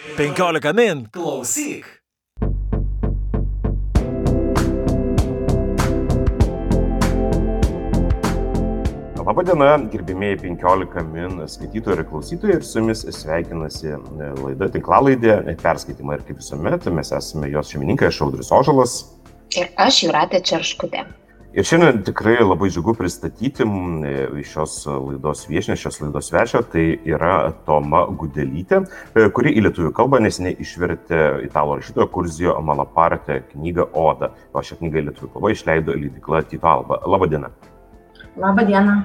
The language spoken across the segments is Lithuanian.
15 min klausyk. Labadiena, gerbimieji 15 min skaitytojai ir klausytojai ir su jumis sveikinasi e, laida tinklalaidė e, perskaitimai ir kaip visuomet mes esame jos šeimininkai, aš Audris Ožalas. Ir aš Juratė Čerškutė. Ir šiandien tikrai labai džiugu pristatyti e, šios laidos viešinę, šios laidos svečią, tai yra Toma Gudelytė, e, kuri į lietuvių kalbą nesiniai išvertė italų rašytojo Kurzijo Malapartė knygą Oda, o šią knygą į lietuvių kalbą išleido leidikla Tito Alba. Labadiena. Labadiena.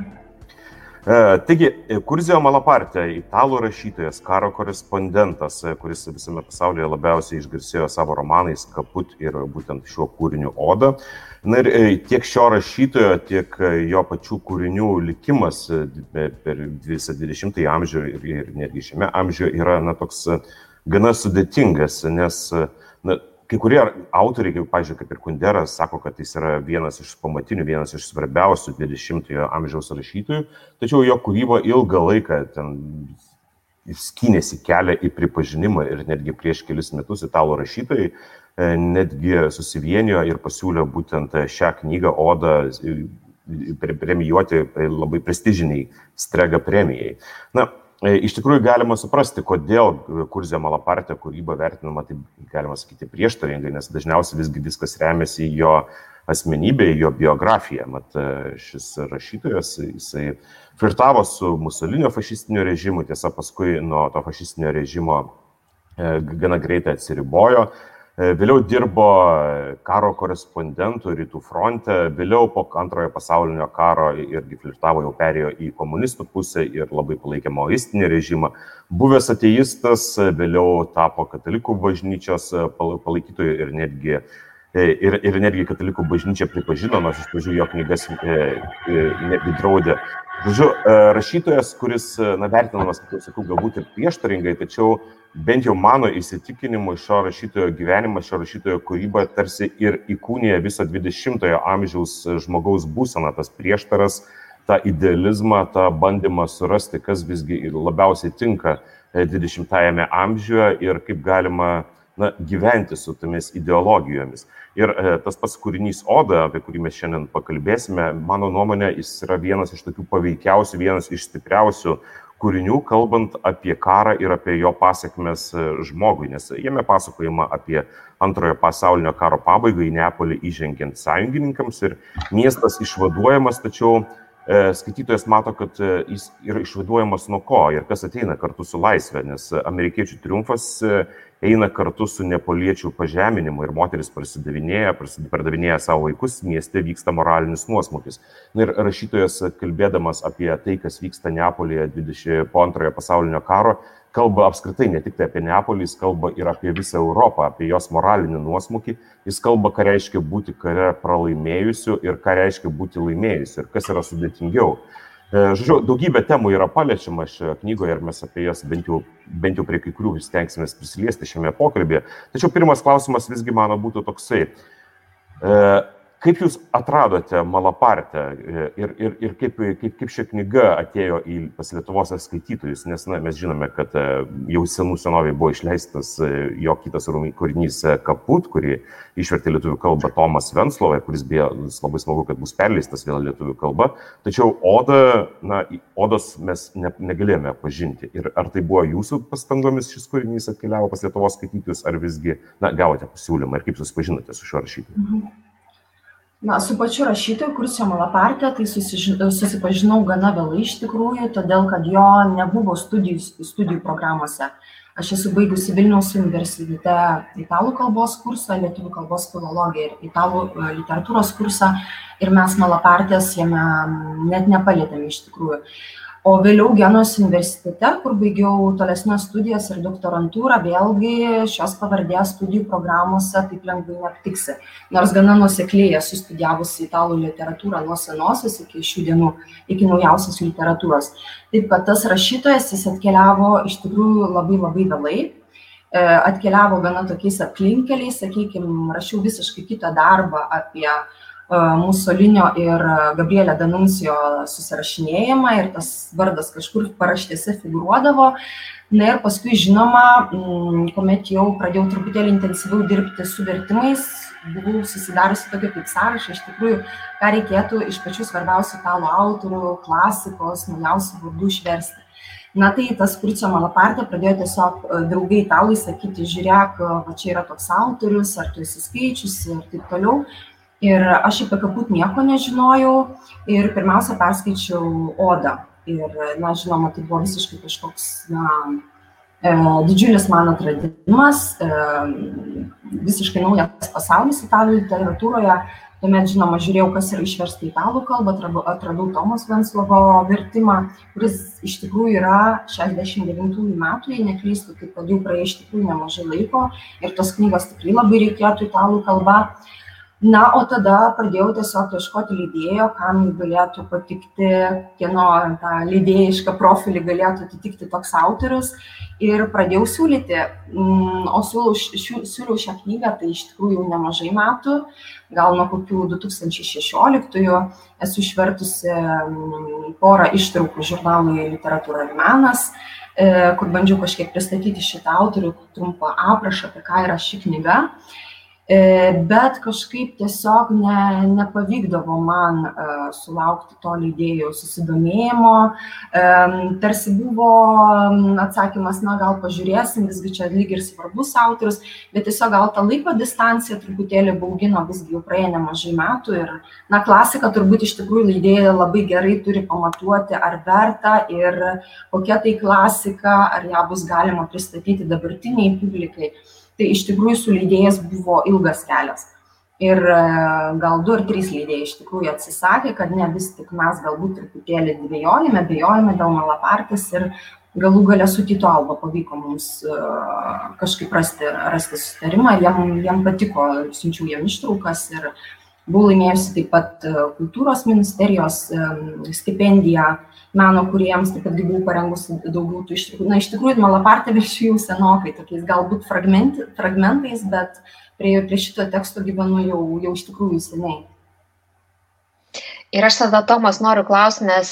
E, taigi, Kurzijo Malapartė, italų rašytojas, karo korespondentas, kuris visame pasaulyje labiausiai išgarsėjo savo romanais Kaput ir būtent šiuo kūriniu Oda. Na ir e, tiek šio rašytojo, tiek e, jo pačių kūrinių likimas e, per visą 20-ąjį amžių ir, ir netgi šiame amžiuje yra na, toks gana sudėtingas, nes na, kai kurie autoriai, kaip, pažiūrėjau, kaip ir Kunderas, sako, kad jis yra vienas iš pamatinių, vienas iš svarbiausių 20-ojo amžiaus rašytojų, tačiau jo kūryba ilgą laiką ten skynėsi kelią į pripažinimą ir netgi prieš kelis metus italų rašytojai netgi susivienijo ir pasiūlė būtent šią knygą Odą premijuoti labai prestižiniai Strega premijai. Na, e, iš tikrųjų galima suprasti, kodėl Kurzė Malapartė kūryba vertinama, taip galima sakyti, prieštaringai, nes dažniausiai visgi viskas remiasi jo asmenybę, į jo biografiją. Mat e, šis rašytojas, jisai flirtavo su Musolinio fašistiniu režimu, tiesa paskui nuo to fašistinio režimo gana greitai atsiribojo, E, vėliau dirbo karo korespondentų rytų fronte, vėliau po antrojo pasaulinio karo irgi flirtavo, jau perėjo į komunistų pusę ir labai palaikė maoistinį režimą. Buvęs ateistas, vėliau tapo katalikų bažnyčios palaikytojų ir netgi e, Ir, ir netgi katalikų bažnyčia pripažino, nors iš pradžių jo knygas e, e, netgi draudė. Žodžiu, e, rašytojas, kuris, na, vertinamas, kaip jau sakau, galbūt ir prieštaringai, tačiau bent jau mano įsitikinimu šio rašytojo gyvenimas, šio rašytojo kūryba tarsi ir įkūnija visą 20-ojo amžiaus žmogaus būseną, tas prieštaras, tą idealizmą, tą bandymą surasti, kas visgi labiausiai tinka 20-ame amžiuje ir kaip galima na, gyventi su tomis ideologijomis. Ir e, tas pats kūrinys Oda, apie kurį mes šiandien pakalbėsime, mano nuomonė, jis yra vienas iš tokių paveikiausių, vienas iš stipriausių kūrinių, kalbant apie karą ir apie jo pasiekmes e, žmogui, nes jame pasakojama apie antrojo pasaulinio karo pabaigą į Neapolį įžengiant sąjungininkams ir miestas išvaduojamas, tačiau e, skaitytojas mato, kad e, jis yra išvaduojamas nuo ko ir kas ateina kartu su laisvė, nes amerikiečių triumfas eina kartu su nepoliečių pažeminimu ir moteris prasidavinėja, pardavinėja savo vaikus, mieste vyksta moralinis nuosmukis. Na ir rašytojas, kalbėdamas apie tai, kas vyksta Neapolėje 20, po antrojo pasaulinio karo, kalba apskritai ne tik tai apie Neapolį, jis kalba ir apie visą Europą, apie jos moralinį nuosmukį, jis kalba, ką reiškia būti kare pralaimėjusiu ir ką reiškia būti laimėjusiu ir kas yra sudėtingiau. E, žodžiu, daugybė temų yra paliečiama šioje knygoje ir mes apie jas bent jau, bent jau prie kai kurių stengsime prisiliesti šiame pokalbėje. Tačiau pirmas klausimas visgi mano būtų toksai. E, Kaip Jūs atradote Malapartę e, ir, ir, ir kaip, kaip, kaip ši knyga atėjo į pas Lietuvos skaitytojus, nes na, mes žinome, kad e, jau senų senovėje buvo išleistas e, jo kitas kūrinys Kaput, kurį išvertė lietuvių kalba Tomas Venslovė, kuris beje labai smagu, kad bus perleistas vėl lietuvių kalba, tačiau Oda, na, Odos mes ne, negalėjome pažinti. Ir ar tai buvo Jūsų pastangomis šis kūrinys atkeliavo pas Lietuvos skaitytojus, ar visgi, na, gavote pasiūlymą ir kaip susipažinote su šiuo rašytoju? Mhm. Na, su pačiu rašytoju, Kursio Malapartė, tai susipažinau gana vėlai iš tikrųjų, todėl kad jo nebuvo studijų, studijų programuose. Aš esu baigusi Vilniaus universitete italų kalbos kursą, lietuvių kalbos filologiją ir italų e, literatūros kursą ir mes Malapartės jame net nepalėtėme iš tikrųjų o vėliau genos universitete kur baigiau tolesnes studijas ir doktorantūrą vėlgi šios pavardės studijų programose taip lengvai neaptiksi. Nors gana nuosekliai esu studijavusi italų literatūrą nuo senosios iki šių dienų iki naujausios literatūros. Taip kad tas rašytojas jis atkeliavo iš tikrųjų labai labai vėlai. E, atkeliavo gana tokiais aplinkkeliais sakykim rašiau visiškai kitą darbą apie Musolinio ir Gabrielė Danuncijo susirašinėjimą ir tas vardas kažkur paraštėse figuruodavo. Na ir paskui, žinoma, kuomet jau pradėjau truputėlį intensyviau dirbti su vertimais, buvau susidariusi tokį kaip sąrašą, iš tikrųjų, ką reikėtų iš pačių svarbiausių italų autorių, klasikos, naujausių vardų išversti. Na tai tas Kurcio Malapartė pradėjo tiesiog draugai italai sakyti, žiūrėk, va čia yra toks autorius, ar tu esi skaičiusi ir taip toliau. Ir aš apie kaput nieko nežinojau ir pirmiausia perskaičiau Odą. Ir, na, žinoma, tai buvo visiškai kažkoks, na, e, didžiulis man atradimas, e, visiškai naujas pasaulis italų literatūroje. Tuomet, žinoma, žiūrėjau, kas yra išversta į italų kalbą, atradau, Tomas Venslovo vertimą, kuris iš tikrųjų yra 69 metų, jei neklystu, tai kad jau praėjo iš tikrųjų nemažai laiko ir tos knygos tikrai labai reikėtų italų kalba. Na, o tada pradėjau tiesiog ieškoti leidėjo, kam galėtų patikti, kieno tą leidėjišką profilį galėtų atitikti toks autorius. Ir pradėjau siūlyti, mm, o siūliau, siūliau šią knygą, tai iš tikrųjų jau nemažai metų, gal nuo kokių 2016-ųjų esu išvertusi mm, porą ištraukų žurnalui Literatūra ir menas e, kur bandžiau kažkiek pristatyti šitą autorių, trumpą aprašą, apie ką yra ši knyga. E, bet kažkaip tiesiog ne, nepavykdavo man uh, sulaukti to leidėjų susidomėjimo. Um, tarsi buvo atsakymas, na gal pažiūrėsim, visgi čia lyg ir svarbus autorius, bet tiesiog gal ta laiko distancija truputėlį baugino, visgi jau praėjo nemažai metų ir, na, klasika turbūt iš tikrųjų leidėjai labai gerai turi pamatuoti, ar verta ir kokia tai klasika, ar ją bus galima pristatyti dabartiniai publikai. Tai iš tikrųjų su leidėjas buvo ilgas kelias. Ir e, gal du ar trys leidėjai iš tikrųjų atsisakė, kad ne vis tik mes galbūt truputėlį dvėjojame, dvėjojame dėl malapartės ir galų galę su Tito Alba pavyko mums e, kažkaip rasti, rasti sustarimą, jam, jam patiko, siunčiau jam ištraukas ir buvau laimėjusi taip pat e, kultūros ministerijos stipendiją meno kūrėjams, taip pat buvau parengusi daugiau tų ištraukų. Na, iš tikrųjų, Malapartė viršiu jau senokai, tokiais galbūt fragmentais, bet prie, prie šito teksto gyvenu jau, jau iš tikrųjų seniai. Ir aš tada, Tomas, noriu klausti, nes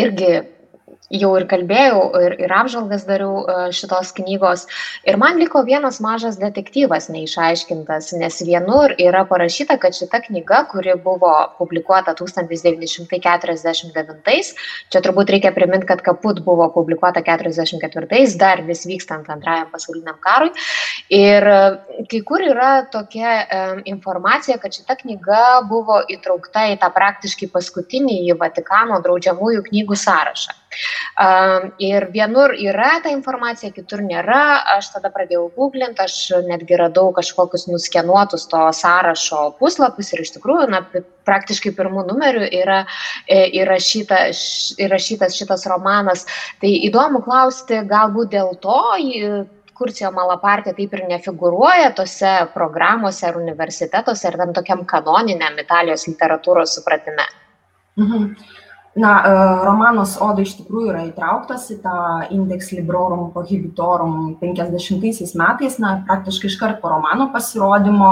irgi jau ir kalbėjau, ir, ir apžvalgas dariau e, šitos knygos. Ir man liko vienas mažas detektyvas neišaiškintas, nes vienur yra parašyta, kad šita knyga, kuri buvo publikuota 1949, čia turbūt reikia priminti, kad Kaput buvo publikuota 1944, dar vis vykstant antrajam pasauliniam karui. Ir e, kai kur yra tokia um, informacija, kad šita knyga buvo įtraukta į tą praktiškai paskutinį Vatikano draudžiamųjų knygų sąrašą. Ir vienur yra ta informacija, kitur nėra. Aš tada pradėjau googlinti, aš netgi radau kažkokius nuskenuotus to sąrašo puslapius ir iš tikrųjų, na, praktiškai pirmų numerių yra e, įrašyta, įrašytas šitas romanas. Tai įdomu klausti, galbūt dėl to Kurcijo Malapartė taip ir nefiguruoja tose programuose ar universitetuose ar tam tokiam kanoniniam Italijos literatūros supratime. Mhm. Na, e, romanas Oda iš tikrųjų yra įtrauktas į tą Index Librorum Prohibitorum 50 metais, na, praktiškai iškart po romano pasirodymo,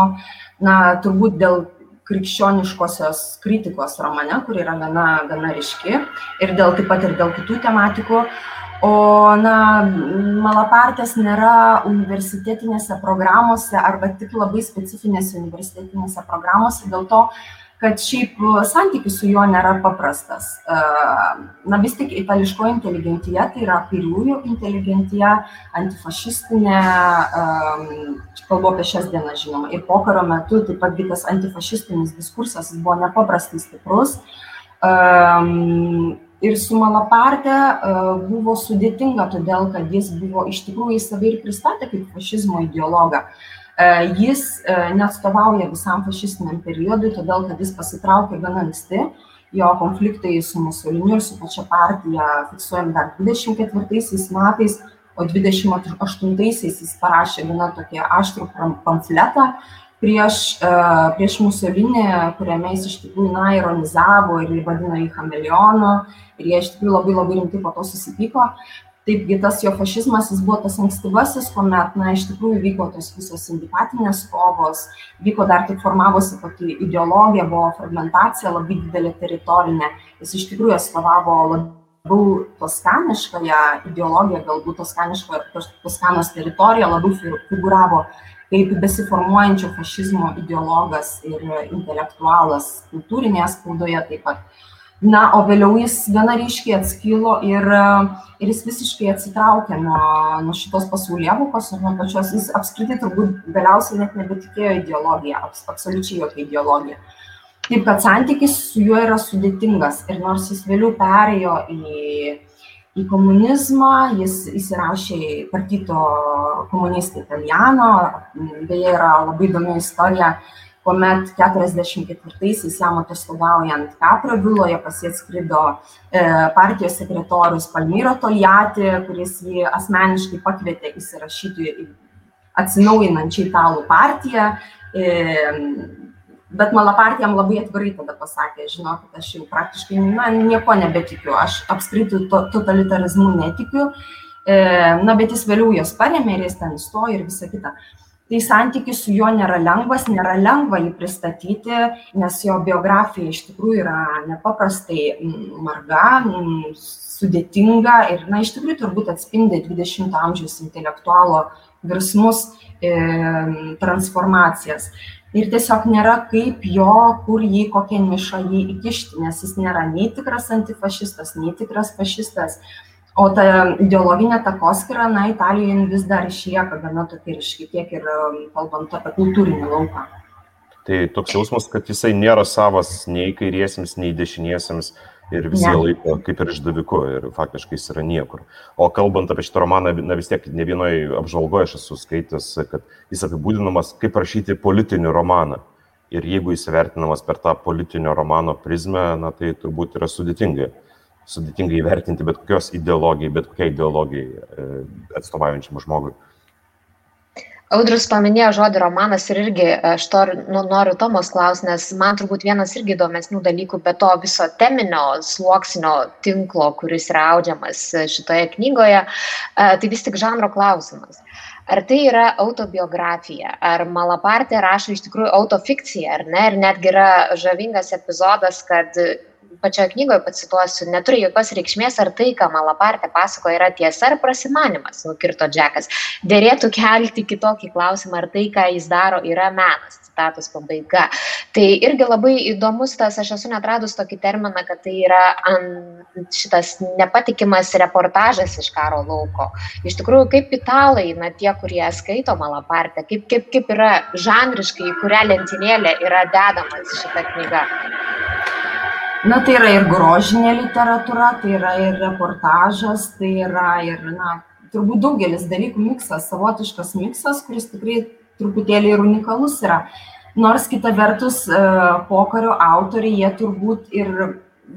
na, turbūt dėl krikščioniškosios kritikos romane, kur yra gana, gana ryški ir dėl taip pat ir dėl kitų tematikų. O, na, malapartės nėra universitetinėse programuose arba tik labai specifinėse universitetinėse programuose, dėl to kad šiaip santykis su juo nėra paprastas. Na vis tik itališkoji inteligentija, tai yra kairiųjų inteligentija, antifašistinė, kalbu apie šias dienas žinoma, ir pokario metu taip pat tas antifašistinis diskursas buvo nepaprastai stiprus. Ir su Malapartė buvo sudėtinga, todėl kad jis buvo iš tikrųjų savai ir pristatė kaip fašizmo ideologą. E, jis e, neatstovauja visam fašistiniam periodui, todėl kad jis pasitraukė gana anksti. Jo konfliktai su Musoliniu ir su pačia partija fiksuojami dar 24 metais, o 28-aisiais jis parašė gana tokį aštrų pamfletą prieš, e, prieš Musolinį, kuriame jis iš tikrųjų, na, ironizavo ir vadino jį chameleonu, ir jie iš tikrųjų labai labai rimtai po to susipyko. Taipgi tas jo fašizmas jis buvo tas ankstyvasis kuomet na iš tikrųjų vyko tos visos sindikatinės kovos vyko dar tik formavosi pati ideologija buvo fragmentacija labai didelė teritorinė. Jis iš tikrųjų atstovavo labiau toskaniškąją ideologiją galbūt toskanišką toskanos teritorija labiau figūravo kaip besiformuojančio fašizmo ideologas ir intelektualas kultūrinėje spaudoje taip pat na o vėliau jis gana ryškiai atskilo ir ir jis visiškai atsitraukė nuo nuo šitos pasaulėvokos ir nuo pačios jis apskritai turbūt galiausiai net nebetikėjo ideologija abs absoliučiai jokia ideologija. Taip kad santykis su juo yra sudėtingas ir nors jis vėliau perėjo į į komunizmą jis įsirašė į partito komunista italiano beje yra labai įdomi istorija kuomet keturiasdešimt ketvirtaisiais jam atostogaujant kaprio viloje pas jį atskrido e, partijos sekretorius palmiro toljati kuris jį asmeniškai pakvietė įsirašyti į atsinaujinančią italų partiją. E, bet malaparti jam labai atvirai tada pasakė žinokit aš jau praktiškai na niekuo nebetikiu aš apskritai to totalitarizmu netikiu. E, na bet jis vėliau juos parėmė ir jis ten įstojo ir visa kita tai santykis su juo nėra lengvas nėra lengva jį pristatyti nes jo biografija iš tikrųjų yra nepaprastai marga sudėtinga ir na iš tikrųjų turbūt atspindi dvidešimto amžiaus intelektualo virsmus e, transformacijas. Ir tiesiog nėra kaip jo kur jį kokią nišą jį įkišti nes jis nėra nei tikras antifašistas nei tikras fašistas o ta ideologinė takoskyra na italijoj vis dar išlieka gana tokia ryški tiek ir um, kalbant apie kultūrinį lauką tai toks jausmas kad jisai nėra savas nei kairiesiems nei dešiniesiems ir visi ne. laiko kaip ir išdaviku ir faktiškai jis yra niekur. O kalbant apie šitą romaną, na vis tiek ne vienoje apžvalgoje aš esu skaitęs, kad jis apibūdinamas kaip rašyti politinį romaną. Ir jeigu jis vertinamas per tą politinio romano prizmę, na tai turbūt yra sudėtinga sudėtinga įvertinti bet kokios ideologijai, bet kokiai ideologijai e, atstovaujančiam žmogui. Audrius paminėjo žodį romanas ir irgi aš to nu, noriu Tomos klausti, nes man turbūt vienas irgi įdomesnių dalykų, be to viso teminio sluoksnio tinklo, kuris yra audžiamas šitoje knygoje, e, tai vis tik žanro klausimas. Ar tai yra autobiografija, ar Malapartė rašo iš tikrųjų autofikciją, ar ne, ir netgi yra žavingas epizodas, kad pačioje knygoje pacituosiu, neturi jokios reikšmės, ar tai, ką Malapartė pasakoja, yra tiesa ar prasimanimas, nukirto Džekas. Dėrėtų kelti kitokį klausimą, ar tai, ką jis daro, yra menas. Citatos pabaiga. Tai irgi labai įdomus tas, aš esu netradus tokį terminą, kad tai yra ant, šitas nepatikimas reportažas iš karo lauko. Iš tikrųjų, kaip italai, na tie, kurie skaito Malapartę, kaip, kaip, kaip yra žanriškai, į kurią lentynėlę yra dedamas šita knyga na tai yra ir grožinė literatūra tai yra ir reportažas tai yra ir na turbūt daugelis dalykų miksas savotiškas miksas kuris tikrai truputėlį ir unikalus yra. Nors kita vertus e, pokario autoriai jie turbūt ir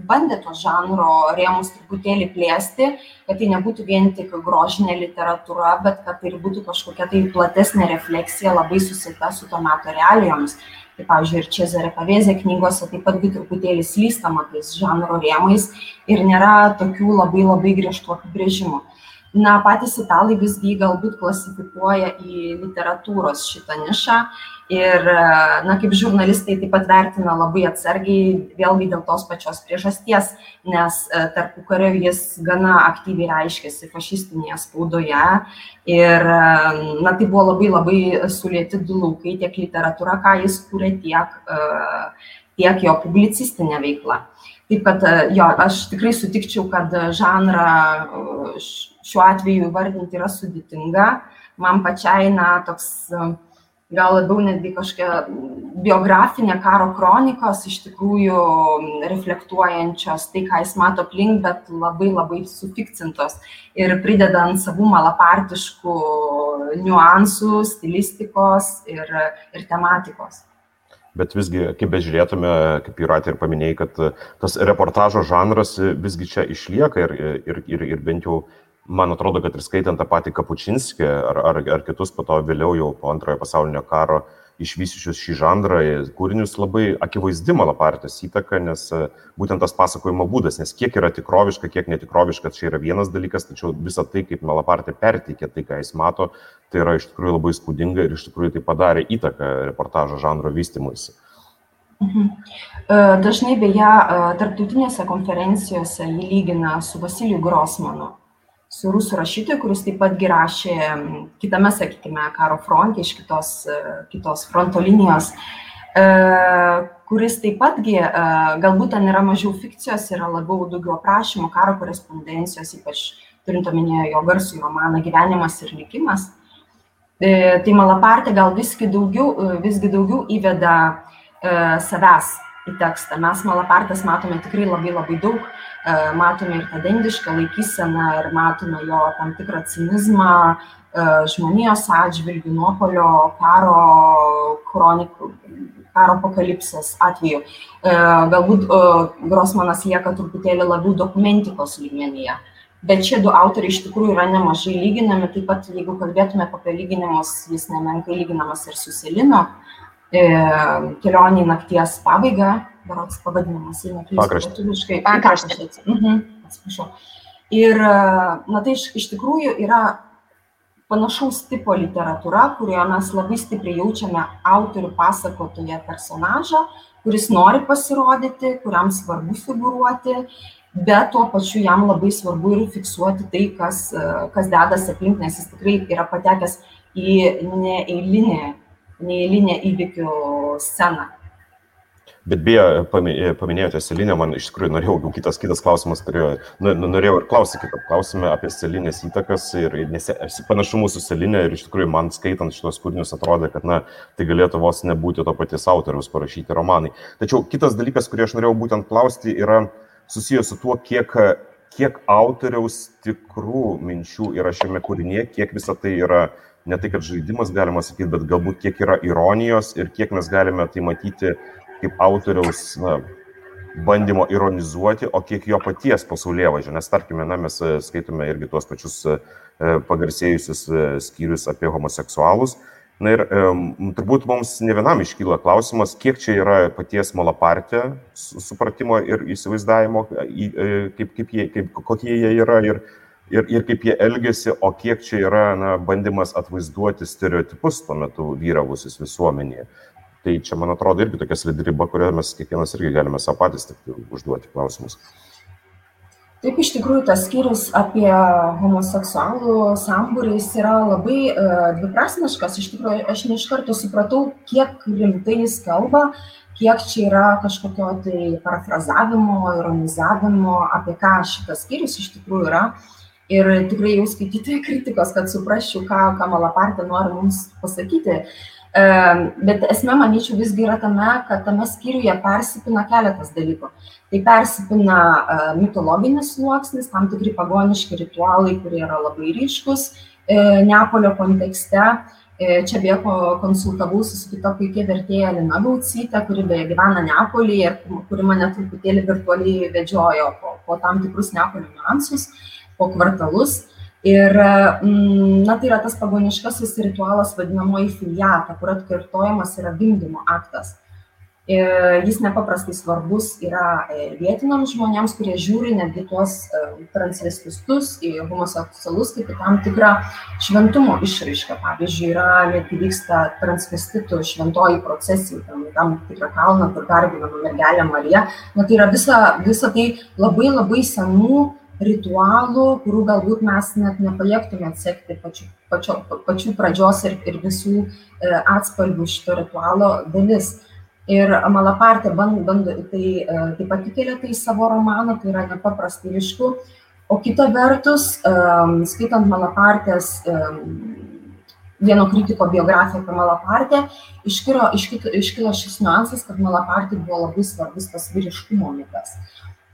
bandė to žanro rėmus truputėlį plėsti kad tai nebūtų vien tik grožinė literatūra bet kad tai būtų kažkokia tai platesnė refleksija labai susieta su to meto realijomis tai pavyzdžiui ir čezare pavezė knygose taip pat truputėlį slystama tais žanro rėmais ir nėra tokių labai labai griežtų apibrėžimų na patys italai visgi jį galbūt klasifikuoja į literatūros šitą nišą. Ir na kaip žurnalistai taip pat vertina labai atsargiai vėlgi dėl tos pačios priežasties nes e, tarpukariu jis gana aktyviai reiškėsi fašistinėje spaudoje. Ir na tai buvo labai labai sulėti du laukai tiek literatūra ką jis kūrė tiek e, tiek jo publicistinė veikla. Taip kad e, jo aš tikrai sutikčiau kad žanrą šiuo atveju įvardinti yra sudėtinga. Man pačiai na toks gal labiau netgi kažkokia biografinė karo kronikos iš tikrųjų reflektuojančios tai ką jis mato aplink bet labai labai sufikcintos ir pridedant savų malapartiškų niuansų stilistikos ir ir tematikos. Bet visgi, kaip bežiūrėtume, kaip Jūratė ir paminėjai, kad tas reportažo žanras visgi čia išlieka ir, ir, ir, ir bent jau man atrodo, kad ir skaitant tą patį Kapučinskį ar, ar, ar kitus po to vėliau jau po antrojo pasaulinio karo išvysiusius šį žanrą kūrinius labai akivaizdi malapartės įtaka, nes e, būtent tas pasakojimo būdas, nes kiek yra tikroviška, kiek netikroviška, čia yra vienas dalykas, tačiau visa tai, kaip malapartė perteikė tai, ką jis mato, tai yra iš tikrųjų labai spūdinga ir iš tikrųjų tai padarė įtaką reportažo žanro vystimuisi. Mhm. E, dažnai beje, e, tarptautinėse konferencijose jį lygina su Vasilijų Grosmanu su rusų rašytoju, kuris taip pat rašė kitame, sakykime, karo fronte iš kitos, e, kitos fronto linijos, e, kuris taip patgi, e, galbūt ten yra mažiau fikcijos, yra labiau daugiau aprašymų, karo korespondencijos, ypač turint omenyje jo garsų romaną Gyvenimas ir likimas. Tai Malapartė gal visgi daugiau, visgi daugiau įveda savęs į tekstą. Mes Malapartės matome tikrai labai labai daug matome ir tą dendišką laikyseną ir matome jo tam tikrą cinizmą e, žmonijos atžvilgių, nuopolio, karo kronikų, karo apokalipsės atveju. E, galbūt Grosmanas lieka truputėlį labiau dokumentikos lygmenyje. Bet šie du autoriai iš tikrųjų yra nemažai lyginami, taip pat jeigu kalbėtume apie lyginimus, jis nemenkai lyginamas ir su Selinu, kelionė į nakties pabaigą, berots pavadinimas, jei neklystu lietuviškai. Pakraštis. Mhm, atsiprašau. Ir, na tai iš, iš tikrųjų yra panašaus tipo literatūra, kurioje mes labai stipriai jaučiame autorių pasakotoje personažą, kuris nori pasirodyti, kuriam svarbu figuruoti, bet tuo pačiu jam labai svarbu ir fiksuoti tai, kas, kas dedasi aplink, nes jis tikrai yra patekęs į neeilinę, neeilinę įvykių sceną. Bet beje, paminėjote Selinę, man iš tikrųjų norėjau, jau kitas, kitas klausimas turėjo, nu, nu, norėjau ir klausyti, kaip klausime apie Selinės įtakas ir panašumus su Selinė ir iš tikrųjų man skaitant šitos kūrinius atrodė, kad na, tai galėtų vos nebūti to paties autoriaus parašyti romanai. Tačiau kitas dalykas, kurį aš norėjau būtent klausti, yra susijęs su tuo, kiek, kiek autoriaus tikrų minčių yra šiame kūrinėje, kiek visa tai yra ne tai, kad žaidimas galima sakyti, bet galbūt kiek yra ironijos ir kiek mes galime tai matyti kaip autoriaus na, bandymo ironizuoti, o kiek jo paties pasaulyje važiuoja. Nes tarkime, na, mes e, skaitome irgi tuos pačius e, pagarsėjusius e, skyrius apie homoseksualus. Na ir turbūt mums ne vienam iškyla klausimas, kiek čia yra paties Malapartė supratimo ir įsivaizdavimo, kaip, kaip jie, kaip, kokie jie yra ir, ir, ir kaip jie elgesi, o kiek čia yra na, bandymas atvaizduoti stereotipus tuo metu vyravusius visuomenėje. Tai čia, man atrodo, irgi tokia slidi riba, kurioje mes kiekvienas irgi galime savo patys tik užduoti klausimus. Taip, iš tikrųjų, tas skyrius apie homoseksualų sambūrį yra labai e, dviprasmiškas. Iš tikrųjų, aš ne iš karto supratau, kiek rimtai jis kalba, kiek čia yra kažkokio tai parafrazavimo, ironizavimo, apie ką šitas skyrius iš tikrųjų yra. Ir tikrai jau skaityti kritikos, kad suprasčiau, ką, ką Malapartė nori mums pasakyti. Bet esmė, manyčiau, visgi yra tame, kad tame skyriuje persipina keletas dalykų. Tai persipina mitologinis sluoksnis, tam tikri pagoniški ritualai, kurie yra labai ryškus e, Neapolio kontekste. E, čia beje konsultavausi su kita puikia vertėja Lina Gaucytė, kuri beje gyvena Neapolyje ir kuri mane truputėlį virtualiai vedžiojo po, po tam tikrus Neapolio niuansus, po kvartalus. Ir, mm, na, tai yra tas pagoniškasis ritualas vadinamoji filiata, kur atkartojamas yra gimdymo aktas. Ir jis nepaprastai svarbus yra e, vietiniams žmonėms, kurie žiūri netgi tuos e, transvestistus, homoseksualus kaip į tam tikrą šventumo išraišką. Pavyzdžiui, yra netgi vyksta transvestitų šventoji procesija, tam, tam tikrą kalną, kur garbinama mergelė Marija. Na tai yra visa, visa tai labai labai senų ritualų, kurių galbūt mes net nepajėgtume atsekti pačių, pačio, pačių pradžios ir, ir visų e, atspalvių šito ritualo dalis. Ir Malapartė bando, bando tai e, taip pat įkelia tai savo romaną, tai yra nepaprastai ryšku. O kita vertus, e, skaitant Malapartės vieno kritiko biografiją apie Malapartę, iškilo, iškilo šis niuansas, kad Malapartė buvo labai svarbus tas vyriškumo mitas.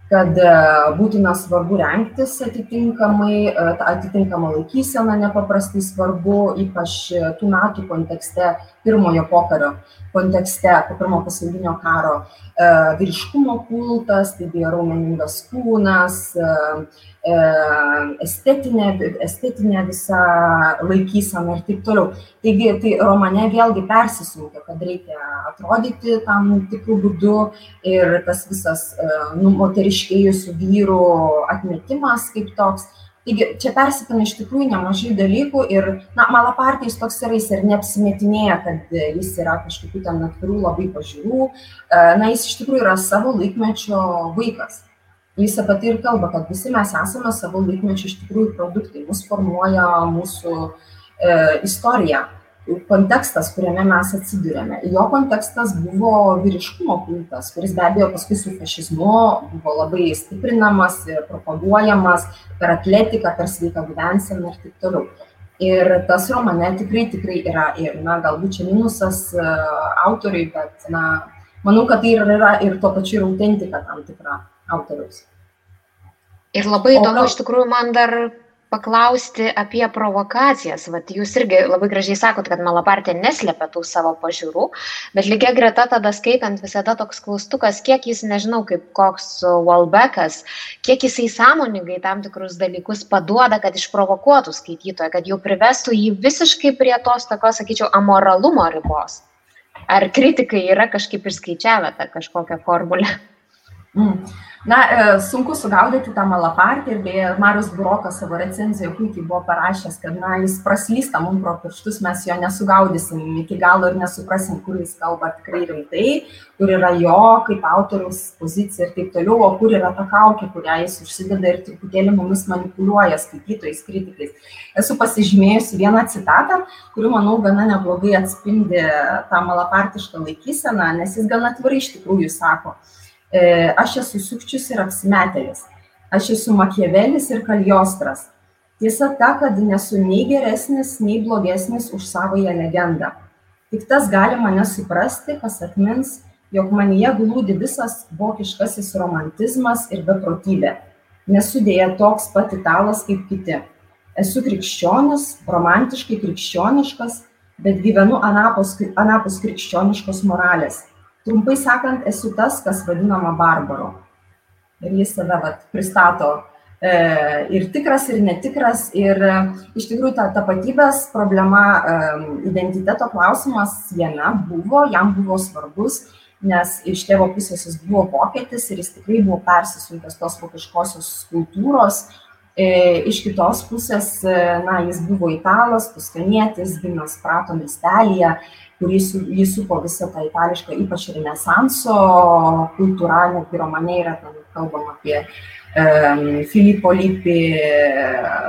Kad e, būtina svarbu rengtis atitinkamai, e, atitinkama laikysena nepaprastai svarbu, ypač tų metų kontekste, pirmojo pokario kontekste, po pirmo pasaulinio karo, e, vyriškumo kultas, tai buvo raumeningas kūnas, E, estetinė, estetinė visa laikysena ir taip toliau. Taigi, tai romane vėlgi persisunkia, kad reikia atrodyti tam tikrų būdų ir tas visas e, nu, moteriškėjusių vyrų atmetimas kaip toks. Taigi, čia persipina iš tikrųjų nemažai dalykų ir, na, Malapartijos toks yra, jis ir neapsimetinėja, kad jis yra kažkokių ten atvirų labai pažiūrų, e, na, jis iš tikrųjų yra savo laikmečio vaikas. Jis apie tai ir kalba, kad visi mes esame savo laikmečio iš tikrųjų produktai, mus formuoja mūsų e, istorija, kontekstas, kuriame mes atsidūrėme. Jo kontekstas buvo vyriškumo kultas, kuris be abejo paskui su fašizmu buvo labai stiprinamas, propaguojamas per atletiką, per sveiką gyvenseną ir taip toliau. Ir tas romane tikrai, tikrai yra ir, na, galbūt čia minusas uh, autoriui, bet, na, manau, kad tai yra ir tuo pačiu ir autentika tam tikra autoriaus. Ir labai įdomu iš tikrųjų man dar paklausti apie provokacijas. Vat jūs irgi labai gražiai sakot, kad Malapartė neslėpia tų savo pažiūrų, bet lygiai greta tada skaitant visada toks klaustukas, kiek jis, nežinau, kaip koks Walbeckas, kiek jisai sąmoningai tam tikrus dalykus paduoda, kad išprovokuotų skaitytoją, kad jau privestų jį visiškai prie tos tokios, sakyčiau, amoralumo ribos. Ar kritikai yra kažkaip išskaičiavę tą kažkokią formulę? Mm. Na, e, sunku sugaudyti tą malapartį ir beje, Marius Burokas savo recenzijoje puikiai buvo parašęs, kad na, jis praslysta mums pro pirštus, mes jo nesugaudysim iki galo ir nesuprasim, kur jis kalba tikrai rimtai, kur yra jo kaip autoriaus pozicija ir taip toliau, o kur yra ta kaukė, kurią jis užsideda ir truputėlį mumis manipuliuoja skaitytojais, kritikais. Esu pasižymėjusi vieną citatą, kuri, manau, gana neblogai atspindi tą malapartišką laikyseną, nes jis gana atvirai iš tikrųjų sako. E, aš esu sukčius ir apsimetėlis. Aš esu Makievelis ir Kaliostras. Tiesa ta, kad nesu nei geresnis, nei blogesnis už savoją legendą. Tik tas gali mane suprasti, kas atmins, jog manyje glūdi visas vokiškasis romantizmas ir beprotybė. Nesu dėja toks pat italas kaip kiti. Esu krikščionis, romantiškai krikščioniškas, bet gyvenu anapus, anapus krikščioniškos moralės trumpai sakant, esu tas, kas vadinama barbaru. Ir jis save vat, pristato e, ir tikras, ir netikras. Ir e, iš tikrųjų ta tapatybės problema, e, identiteto klausimas jame buvo, jam buvo svarbus, nes iš tėvo pusės jis buvo vokietis ir jis tikrai buvo persisunkęs tos vokiškosios kultūros. E, iš kitos pusės, e, na, jis buvo italas, tuskanietis, gimęs Prato miestelėje kurį su, jį supo visą tą itališką, ypač renesanso kultūra, netgi romane yra ten kalbama apie um, Filipo Lipi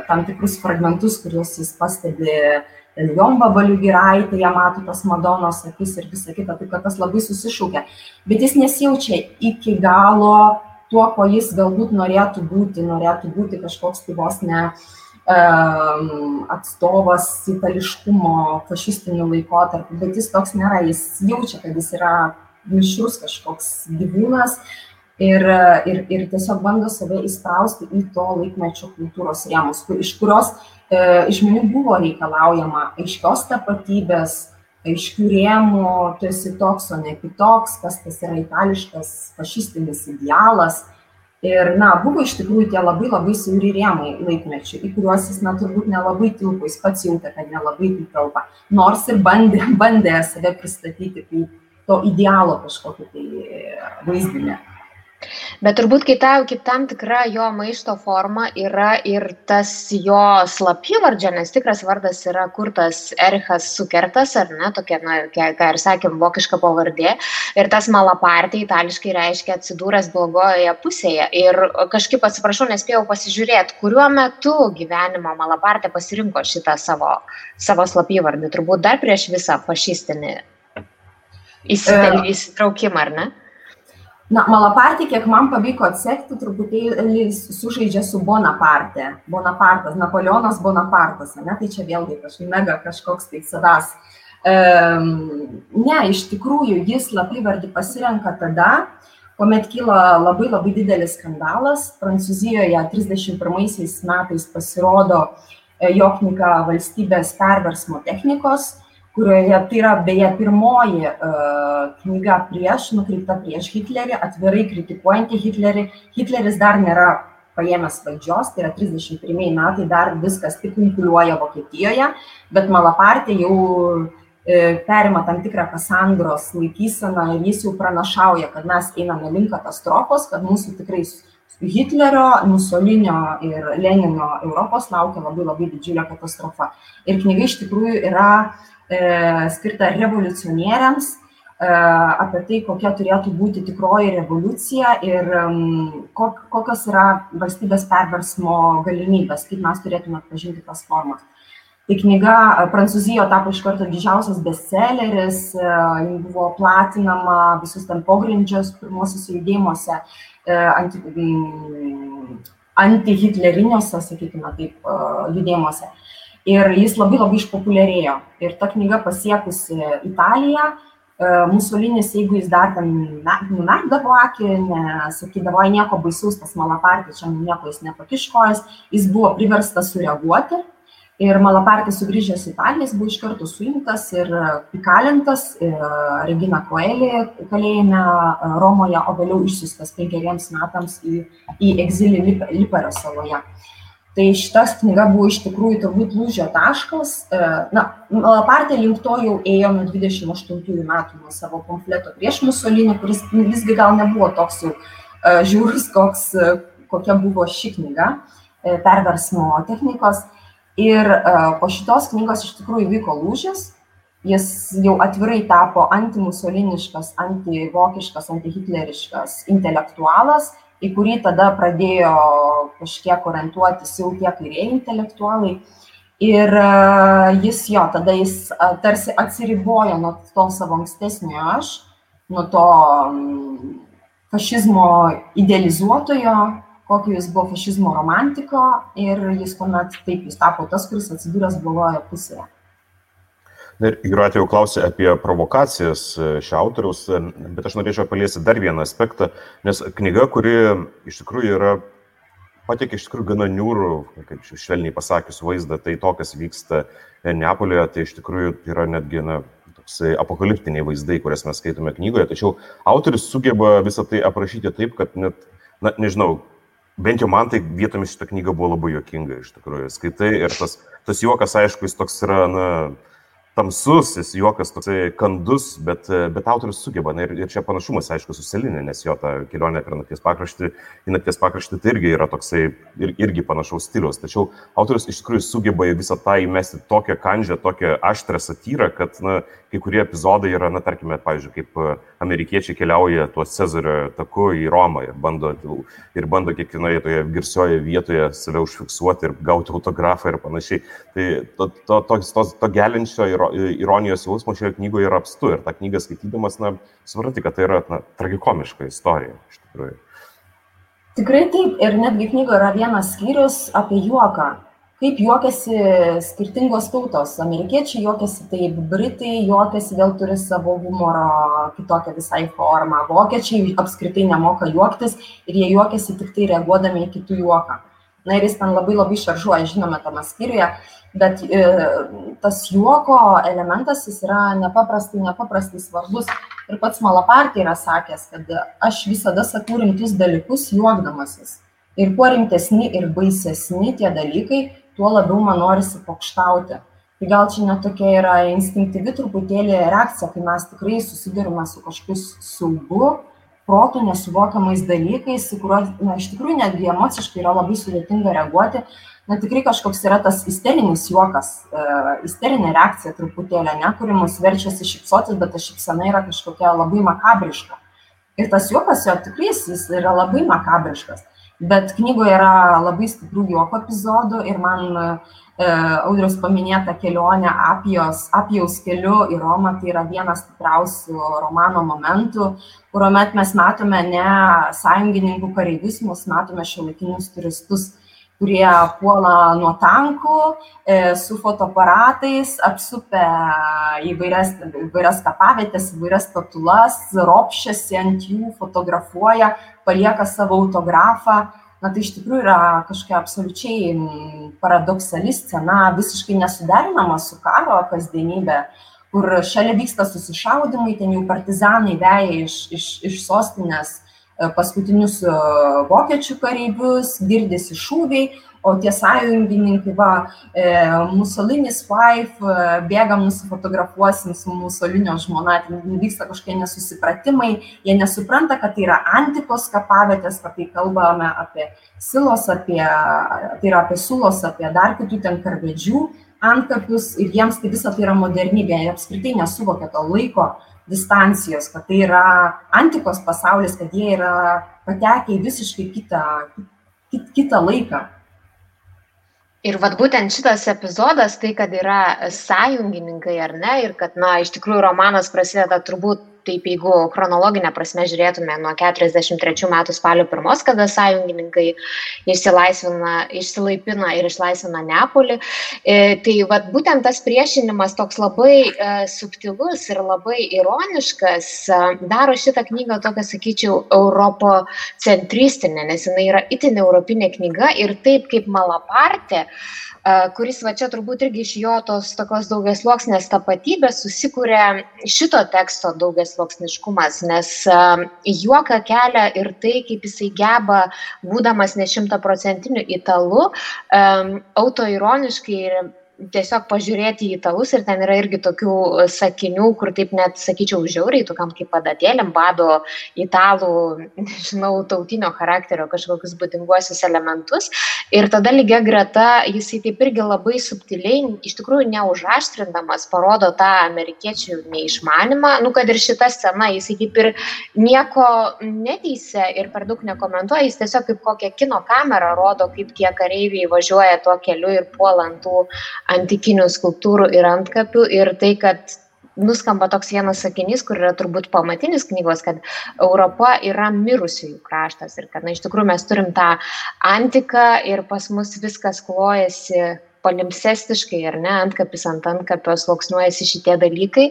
tam tikrus fragmentus, kuriuos jis pastebi Jombabalių giraitėje, mato tas Madonos akis ir visa kita, taip kad tas labai susišaukia. Bet jis nesijaučia iki galo tuo, ko jis galbūt norėtų būti, norėtų būti kažkoks tai vos ne uh, atstovas itališkumo fašistiniu laikotarpiu, bet jis toks nėra, jis jaučia, kad jis yra mišrus kažkoks gyvūnas ir, ir, ir tiesiog bando save įsprausti į to laikmečio kultūros rėmus, kur, iš kurios e, iš žmonių buvo reikalaujama aiškios tapatybės, aiškių rėmų, tu esi toks, o ne kitoks, kas tas yra itališkas fašistinis idealas. Ir, na, buvo iš tikrųjų tie labai labai siauri rėmai laikmečių, į kuriuos jis, na, turbūt nelabai tilpo, jis pats jautė, kad nelabai tai telpa. Nors ir bandė, bandė save pristatyti kaip to idealo kažkokį tai vaizdinę. Bet turbūt kaip, ta, kaip tam tikra jo maišto forma yra ir tas jo slapyvardžio, nes tikras vardas yra kurtas Erichas Sukertas, ar ne, tokia, na, ką ir sakėm, vokiška pavardė. Ir tas malapartė itališkai reiškia atsidūręs blogojoje pusėje. Ir kažkaip atsiprašau, nespėjau pasižiūrėti, kuriuo metu gyvenimo malapartė pasirinko šitą savo, savo slapyvardį, turbūt dar prieš visą fašistinį įsitraukimą, ar ne? Na, Malapartė, kiek man pavyko atsekti, truputėlį sužaidžia su Bonaparte. Bonapartas, Napoleonas Bonapartas, ne? tai čia vėlgi kažkaip mega kažkoks tai savas. Um, ne, iš tikrųjų, jis slapyvardį pasirenka tada, kuomet kyla labai labai didelis skandalas. Prancūzijoje 31 metais pasirodo e, jo knyga Valstybės perversmo technikos, kurioje tai yra beje pirmoji uh, knyga prieš, nukreipta prieš Hitlerį, atvirai kritikuojanti Hitlerį. Hitleris dar nėra paėmęs valdžios, tai yra 31 metai, dar viskas tik kunkuliuoja Vokietijoje, bet Malapartė jau E, perima tam tikrą Kasandros laikyseną ir jis jau pranašauja, kad mes einame link katastrofos, kad mūsų tikrai Hitlerio, Musolinio ir Lenino Europos laukia labai labai didžiulė katastrofa. Ir knyga iš tikrųjų yra e, skirta revoliucionieriams, e, apie tai, kokia turėtų būti tikroji revoliucija ir kok, kokios yra valstybės perversmo galimybės, kaip mes turėtume atpažinti tas formas. Tai knyga Prancūzijoje tapo iš karto didžiausias bestselleris, ji buvo platinama visus ten pogrindžios pirmosiuose judėjimuose, anti, antihitlerinėse, sakykime taip, judėjimuose. Ir jis labai labai išpopuliarėjo. Ir ta knyga pasiekusi Italiją, Musolinis, jeigu jis dar ten numerkdavo akį, nesakydavo, nieko baisaus, tas malapartis, čia nieko jis nepakiškojas, jis buvo priverstas sureaguoti Ir Malapartis sugrįžęs į Italiją, jis buvo iš karto suimtas ir įkalintas Regina Koelį kalėjime e, Romoje, o vėliau išsiustas penkeriems metams į, į egzilį Lipario saloje. Tai šitas knyga buvo iš tikrųjų turbūt lūžio taškas. E, na, Malapartė link to jau ėjo nuo 28 metų nuo savo pamfleto prieš Musolinį, kuris visgi gal nebuvo toks jau e, žiūrus, koks, kokia buvo ši knyga perversmo technikos. Ir po šitos knygos iš tikrųjų vyko lūžis, jis jau atvirai tapo antimusoliniškas, antivokiškas, antihitleriškas intelektualas, į kurį tada pradėjo kažkiek orientuotis jau tie kairieji intelektualai. Ir jis jo, tada jis tarsi atsiribojo nuo to savo ankstesnio aš, nuo to fašizmo idealizuotojo, kokio jis buvo fašizmo romantiko ir jis tuomet taip jis tapo tas, kuris atsidūręs blogoje pusėje. Ir Jūratė jau klausė apie provokacijas e, šio autoriaus, e, bet aš norėčiau paliesti dar vieną aspektą, nes knyga, kuri iš tikrųjų yra pateikia iš tikrųjų gana niūrų, kaip švelniai pasakius, vaizdą, tai to, kas vyksta Neapolėje, tai iš tikrųjų yra netgi na, toksai apokaliptiniai vaizdai, kurias mes skaitome knygoje, tačiau autoris sugeba visą tai aprašyti taip, kad net, na, nežinau, bent jau man tai vietomis šitą knygą buvo labai juokinga iš tikrųjų. Skaitai ir tas, tas juokas, aišku, jis toks yra, na, tamsus, jis juokas toksai kandus, bet, bet autorius sugeba. Na, ir, ir čia panašumas, aišku, su Selinė, nes jo ta kelionė per nakties pakraštį, į nakties pakraštį tai irgi yra toksai ir, irgi panašaus stilius. Tačiau autorius iš tikrųjų sugeba į visą tą įmesti tokią kandžią, tokią aštrę satyrą, kad, na, kai kurie epizodai yra, na, tarkime, pavyzdžiui, kaip e, amerikiečiai keliauja tuo Cezario taku į Romą ir bando, ir bando kiekvienoje toje girsioje vietoje save užfiksuoti ir gauti autografą ir panašiai. Tai to, to, to, to, to gelinčio ironijos jausmo šioje knygoje yra apstu ir tą knygą skaitydamas, na, supranti, kad tai yra na, tragikomiška istorija iš tikrųjų. Tikrai taip, ir netgi knygoje yra vienas skyrius apie juoką kaip juokiasi skirtingos tautos. Amerikiečiai juokiasi taip britai juokiasi vėl turi savo humoro kitokią visai formą. Vokiečiai apskritai nemoka juoktis ir jie juokiasi tiktai reaguodami į kitų juoką. Na ir jis ten labai labai šaržuoja žinome tame skyriuje bet e, tas juoko elementas jis yra nepaprastai nepaprastai svarbus. Ir pats malapartė yra sakęs kad aš visada sakau rimtus dalykus juokdamasis. Ir kuo rimtesni ir baisesni tie dalykai tuo labiau man norisi pokštauti. Tai gal čia netokia yra instinktyvi truputėlį reakcija, kai mes tikrai susidurime su kažkokiu saugu, protų nesuvokiamais dalykais, į kuriuos, na, iš tikrųjų netgi emociškai yra labai sudėtinga reaguoti. Na, tikrai kažkoks yra tas isterinis juokas, e, isterinė reakcija truputėlį, ne, kuri mus verčiasi šipsotis, bet ta šipsena yra kažkokia labai makabriška. Ir tas juokas jo tikrai jis yra labai makabriškas bet knygoje yra labai stiprių juoko epizodų ir man e, audriaus paminėta kelionė apijos, apijaus keliu į Romą, tai yra vienas stipriausių romano momentų, kuomet mes matome ne sąjungininkų kareivius, mes matome šiuolaikinius turistus. Kurie puola nuo tankų e, su fotoaparatais, apsupę įvairias, įvairias kapavietės, įvairias statulas, ropščiasi ant jų, fotografuoja, palieka savo autografą. Na tai iš tikrųjų yra kažkokia absoliučiai paradoksali scena, visiškai nesuderinama su karo kasdienybė, kur šalia vyksta susišaudimai, ten jau partizanai veja iš, iš, iš sostinės paskutinius e, vokiečių kareivius, girdisi šūviai, o tie sąjungininkai, va, e, Musolinis wife, bėgam nusifotografuosim su Musolinio žmona, ten vyksta kažkokie nesusipratimai, jie nesupranta, kad tai yra antikos kapavietės, kad tai kalbame apie silos, apie, tai yra apie sulos, apie dar kitų ten karvedžių antkapius ir jiems tai visa tai yra modernybė, jie apskritai nesuvokia to laiko distancijos, kad tai yra antikos pasaulis, kad jie yra patekę į visiškai kitą, kit, kitą laiką. Ir vad būtent šitas epizodas, tai kad yra sąjungininkai ar ne, ir kad, na, iš tikrųjų romanas prasideda turbūt taip jeigu chronologinę prasme žiūrėtume nuo 43 metų spalio 1, kada sąjungininkai išsilaipina ir išlaisvina Neapolį, e, tai vat, būtent tas priešinimas toks labai e, subtilus ir labai ironiškas e, daro šitą knygą tokią, sakyčiau, europocentristinę, nes jinai yra itin europinė knyga ir taip kaip Malapartė, kuris va čia turbūt irgi iš jo tos tokios daugiasluoksnės tapatybės susikūrė šito teksto daugiasluoksniškumas, nes juoką kelia ir tai, kaip jisai geba, būdamas ne šimtaprocentiniu italu, autoironiškai ir tiesiog pažiūrėti į italus ir ten yra irgi tokių e, sakinių, kur taip net, sakyčiau, žiauriai, tokiam kaip padatėlėm bado italų, nežinau, tautinio charakterio kažkokius būdinguosius elementus. Ir tada lygia greta jisai taip irgi labai subtiliai, iš tikrųjų neužaštrindamas, parodo tą amerikiečių neišmanimą, nu kad ir šita scena, jisai kaip ir nieko neteisė ir per daug nekomentuoja, jis tiesiog kaip kokią kino kamerą rodo, kaip tie kareiviai važiuoja tuo keliu ir puolantų antikinių skulptūrų ir antkapių ir tai, kad nuskamba toks vienas sakinys, kur yra turbūt pamatinis knygos, kad Europa yra mirusiųjų kraštas ir kad na, iš tikrųjų mes turim tą antiką ir pas mus viskas klojasi palimpsestiškai, ar ne, antkapis ant antkapio sluoksnuojasi šitie dalykai.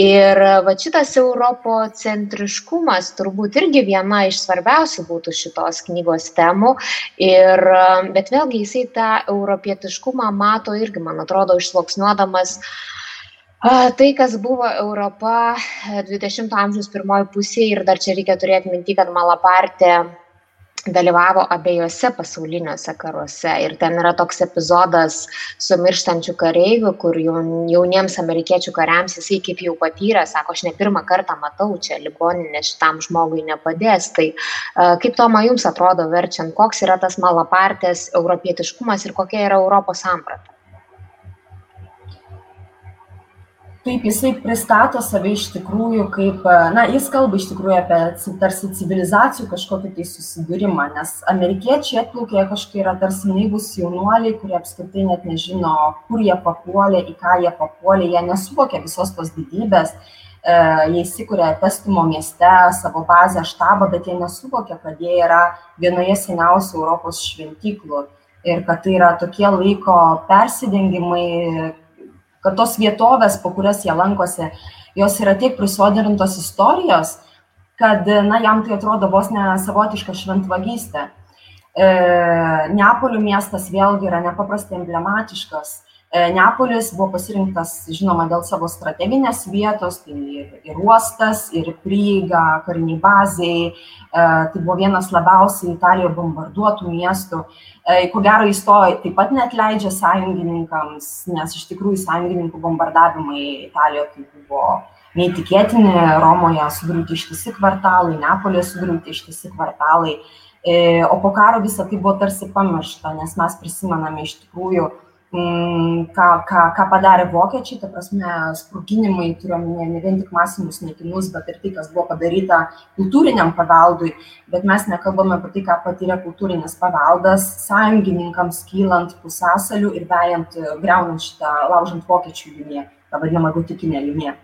Ir va šitas europocentriškumas turbūt irgi viena iš svarbiausių būtų šitos knygos temų. Ir, bet vėlgi jisai tą europietiškumą mato irgi, man atrodo, išsluoksnuodamas Tai, kas buvo Europa 20-ojo amžiaus pirmoji pusė ir dar čia reikia turėti minti, kad Malapartė dalyvavo abiejose pasauliniuose karuose ir ten yra toks epizodas su mirštančiu kareiviu, kur jauniems amerikiečių kariams jisai kaip jau patyrė, sako, aš ne pirmą kartą matau čia ligoninė šitam žmogui nepadės. Tai kaip Toma jums atrodo verčiant, koks yra tas malapartės europietiškumas ir kokia yra Europos samprata? Taip, jisai pristato save iš tikrųjų kaip, na, jis kalba iš tikrųjų apie tarsi civilizacijų kažkokį tai susidūrimą, nes amerikiečiai atplaukė kažkokie yra tarsi naivus jaunuoliai, kurie apskritai net nežino, kur jie papuolė, į ką jie papuolė, jie nesuvokia visos tos didybės, e, jie įsikūrė Testumo mieste savo bazę štabą, bet jie nesuvokia, kad jie yra vienoje seniausių Europos šventyklų ir kad tai yra tokie laiko persidengimai, kad tos vietovės, po kurias jie lankosi, jos yra tiek prisoderintos istorijos, kad, na, jam tai atrodo vos ne savotiška šventvagystė. E, Neapolio miestas vėlgi yra nepaprastai emblematiškas. E, Neapolis buvo pasirinktas, žinoma, dėl savo strateginės vietos, tai ir, ir uostas, ir prieiga kariniai baziai. E, tai buvo vienas labiausiai Italijoje bombarduotų miestų. E, ko gero jis to taip pat net leidžia sąjungininkams, nes iš tikrųjų sąjungininkų bombardavimai Italijoje tai buvo neįtikėtini, Romoje sugriūti ištisi kvartalai, Neapolije sugriūti ištisi kvartalai. O po karo visą tai buvo tarsi pamiršta, nes mes prisimename iš tikrųjų ką, ką, ką padarė vokiečiai, ta prasme, sprūginimai, turiuomenė ne vien tik masinius naikinimus, bet ir tai, kas buvo padaryta kultūriniam paveldui, bet mes nekalbame apie tai, ką patyrė kultūrinis paveldas sąjungininkams kylant pusęsalių ir vejant, greunant šitą, laužant vokiečių liniją, tą vadinamą gotikinę liniją.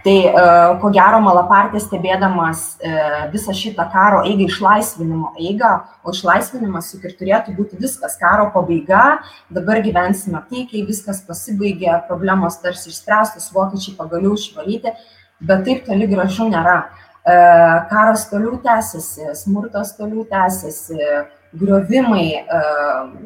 Tai ko gero Malapartė stebėdamas visą šitą karo eigą, išlaisvinimo eigą, o išlaisvinimas juk ir turėtų būti viskas, karo pabaiga, dabar gyvensime taikiai, viskas pasibaigė, problemos tarsi išspręstos, vokiečiai pagaliau išvalyti, bet taip toli gražu nėra. Karas toliau tęsiasi, smurtas toliau tęsiasi, griovimai,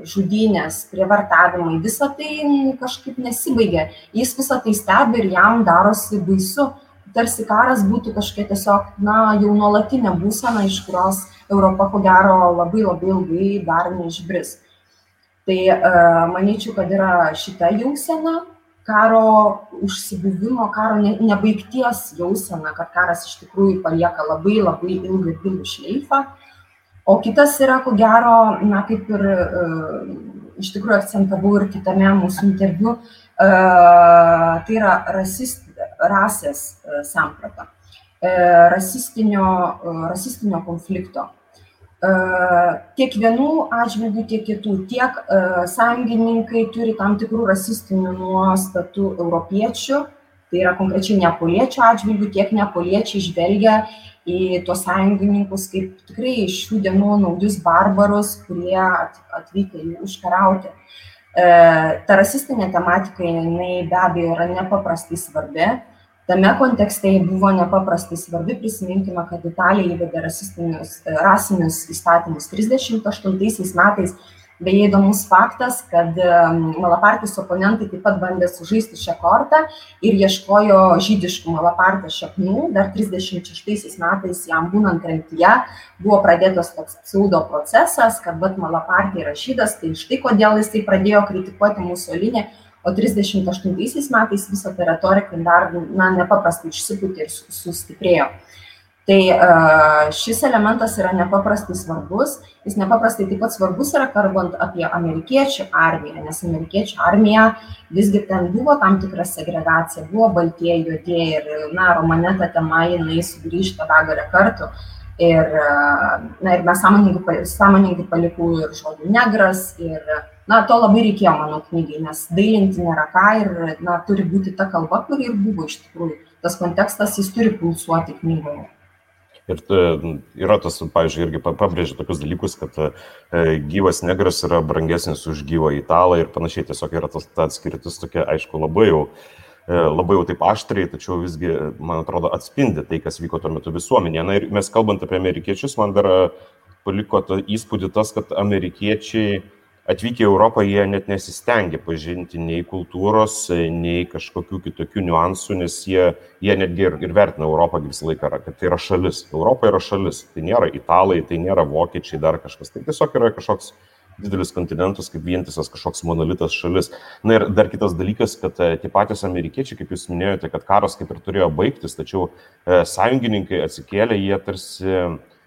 žudynės, prievartavimai, visa tai kažkaip nesibaigia. Jis visą tai stebi ir jam darosi baisu. Tarsi karas būtų kažkokia tiesiog, na, jau nuolatinė būsena, iš kurios Europa, ko gero, labai labai ilgai dar neišbris. Tai manyčiau, kad yra šita jausena, karo užsibuvimo, karo nebaigties jausena, kad karas iš tikrųjų palieka labai labai ilgą ir gilų šleifą O kitas yra, ko gero, na, kaip ir uh, iš tikrųjų akcentavau ir kitame mūsų interviu, uh, tai yra rasist, rasės uh, samprata, rasistinio, rasistinio konflikto. Tiek vienų atžvilgių, tiek kitų, tiek sąjungininkai turi tam tikrų rasistinių nuostatų europiečių, tai yra konkrečiai neapoliečių atžvilgių, tiek neapoliečiai žvelgia į tuos sąjungininkus kaip tikrai šių dienų naujus barbarus, kurie atvykę jų užkariauti. E, ta rasistinė tematika, jinai be abejo yra nepaprastai svarbi. Tame kontekste ji buvo nepaprastai svarbi, prisiminkime, kad Italija įvedė rasinius įstatymus 38 metais Beje, įdomus faktas, kad Malapartijos oponentai taip pat bandė sužaisti šią kortą ir ieškojo žydiškų Malapartijos šaknų. Dar 36 metais jam būnant tremtyje buvo pradėtas toks pseudo procesas, kad vat Malapartija yra žydas, tai štai kodėl jisai pradėjo kritikuoti Musolinį, o 38 metais visą tą retoriką dar na, nepaprastai išsipūtė ir sustiprėjo. Tai šis elementas yra nepaprastai svarbus, jis nepaprastai taip pat svarbus yra kalbant apie amerikiečių armiją, nes amerikiečių armija visgi ten buvo tam tikra segregacija, buvo baltieji, juodieji ir, na, romane ta tema jinai sugrįžta begalę kartų. Ir, na, ir mes sąmoningai, sąmoningai palikau ir žodį negras, ir, na, to labai reikėjo mano knygai, nes dailinti nėra ką ir, na, turi būti ta kalba, kuri ir buvo iš tikrųjų. Tas kontekstas, jis turi pulsuoti knygoje. Ir e, yra tas, pavyzdžiui, irgi pabrėžia tokius dalykus, kad e, gyvas negras yra brangesnis už gyvą italą ir panašiai. Tiesiog yra tas ta atskirtis tokia, aišku, labai jau, e, labai jau taip aštriai, tačiau visgi, man atrodo, atspindi tai, kas vyko tuo metu visuomenėje. Na ir mes kalbant apie amerikiečius, man dar paliko įspūdį tas, kad amerikiečiai atvykę į Europą jie net nesistengia pažinti nei kultūros, nei kažkokių kitokių niuansų, nes jie, jie netgi ir, ir vertina Europą visą laiką, kad tai yra šalis. Europa yra šalis, tai nėra italai, tai nėra vokiečiai, dar kažkas. Tai tiesiog yra kažkoks didelis kontinentas, kaip vientisas kažkoks monolitas šalis. Na ir dar kitas dalykas, kad e, tie patys amerikiečiai, kaip jūs minėjote, kad karas kaip ir turėjo baigtis, tačiau e, sąjungininkai atsikėlė, jie tarsi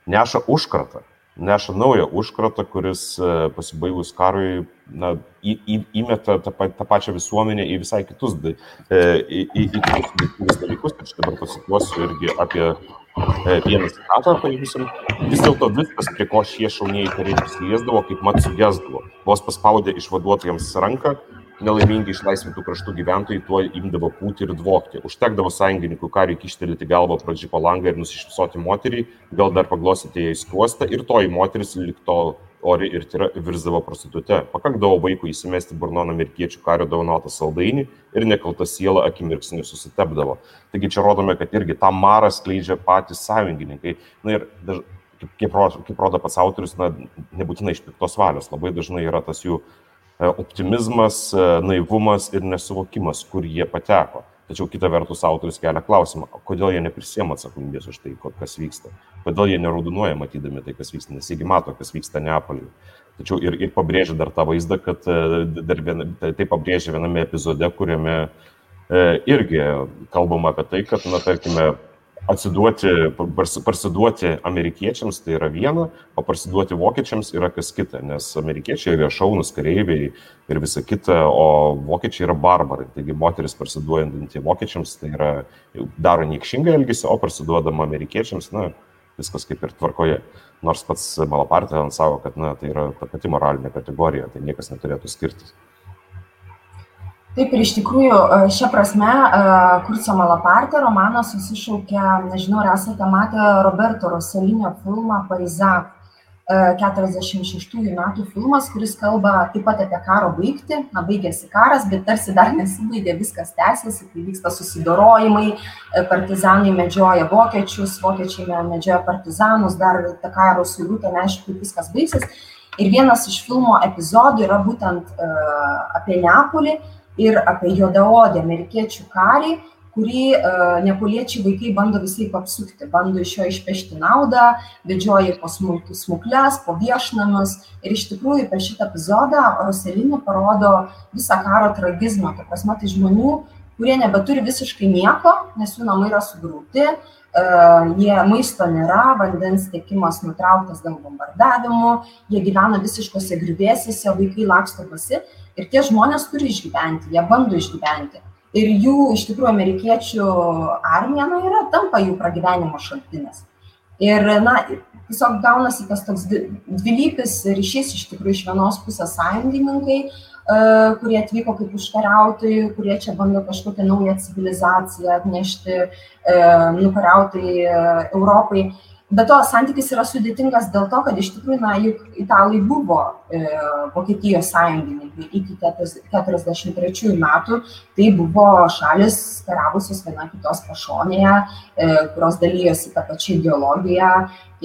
neša užkratą neša naują užkratą, kuris e, pasibaigus karui na, į, į, įmeta tą, tą pačią visuomenę į visai kitus, e, į, į, į kitus dalykus. Aš dabar pasituosiu irgi apie e, vieną citatą, paimsim. Vis dėlto viskas, prie ko šie šaunieji kariai prisiliesdavo, kaip mat sugesdavo. Vos paspaudė išvaduotojams ranką, nelaimingi išlaisvintų kraštų gyventojai tuo imdavo pūti ir dvokti. Užtekdavo sąjungininkų kariui kištelėti galvą pro džipo langą ir nusišypsoti moteriai, gal dar paglosyti ją į skruostą ir toji moteris likto ori ir tyra virsdavo prostitute. Pakakdavo vaikų įsimesti burnon amerikiečių kario daunotą saldainį ir nekalta siela akimirksniu susitepdavo. Taigi čia rodome, kad irgi tą marą skleidžia patys sąjungininkai. Na ir daž... kaip, kaip, rodo pats autorius, na, nebūtinai iš piktos valios, labai dažnai yra tas jų uh, optimizmas, e, naivumas ir nesuvokimas, kur jie pateko. Tačiau kita vertus autoris kelia klausimą, kodėl jie neprisėmė atsakomybės už tai, kas vyksta. Kodėl jie neraudonuoja matydami tai, kas vyksta, nes jiegi mato, kas vyksta Neapoliuje. Tačiau ir, ir pabrėžia dar tą vaizdą, kad e, dar viena, tai, tai pabrėžia viename epizode, kuriame e, irgi kalbama apie tai, kad, na, tarkime, atsiduoti, parsiduoti amerikiečiams tai yra viena, o parsiduoti vokiečiams yra kas kita, nes amerikiečiai yra šaunus kareiviai ir visa kita, o vokiečiai yra barbarai. Taigi moteris parsiduojantį vokiečiams tai yra, daro niekšingą elgesį, o parsiduodama amerikiečiams, na, viskas kaip ir tvarkoje. Nors pats Malapartė savo, kad na, tai yra ta pati moralinė kategorija, tai niekas neturėtų skirtis. Taip ir iš tikrųjų šią prasme Kurcio Malapartė romanas susišaukia, nežinau, ar esate matę Roberto Roselinio filmą Paizak 46 metų filmas, kuris kalba taip pat apie karo baigti. Na, baigėsi karas, bet tarsi dar nesibaigė, viskas tęsiasi, kai vyksta susidorojimai, e, partizanai medžioja vokiečius, vokiečiai medžioja partizanus, dar ta karo suirutė, neaišku, kaip viskas baigsis. Ir vienas iš filmo epizodų yra būtent uh, apie Neapolį ir apie juodaodį amerikiečių karį, kurį uh, neapoliečiai vaikai bando visai apsukti, bando iš jo išpešti naudą, vedžioja po smuklės, po viešnamius. Ir iš tikrųjų per šitą epizodą Roselinė parodo visą karo tragizmą, ta prasme, tai žmonių, kurie nebeturi visiškai nieko, nes jų namai yra sugriauti, uh, jie maisto nėra, vandens tiekimas nutrauktas dėl bombardavimų, jie gyvena visiškose grįvėsiuose, vaikai laksto pasi ir tie žmonės turi išgyventi, jie bando išgyventi ir jų iš tikrųjų amerikiečių armija na, yra, tampa jų pragyvenimo šaltinis. Ir, na, tiesiog gaunasi tas toks dvilypis ryšys iš tikrųjų iš vienos pusės sąjungininkai, e, kurie atvyko kaip užkariautojai, kurie čia bando kažkokią naują civilizaciją atnešti, e, nukariautai e, Europai. Be to, santykis yra sudėtingas dėl to, kad iš tikrųjų, na, juk italai buvo e, Vokietijos sąjungininkai iki 1943 metų, tai buvo šalis kariavusios viena kitos pašonėje, e, kurios dalyjosi tą pačią ideologiją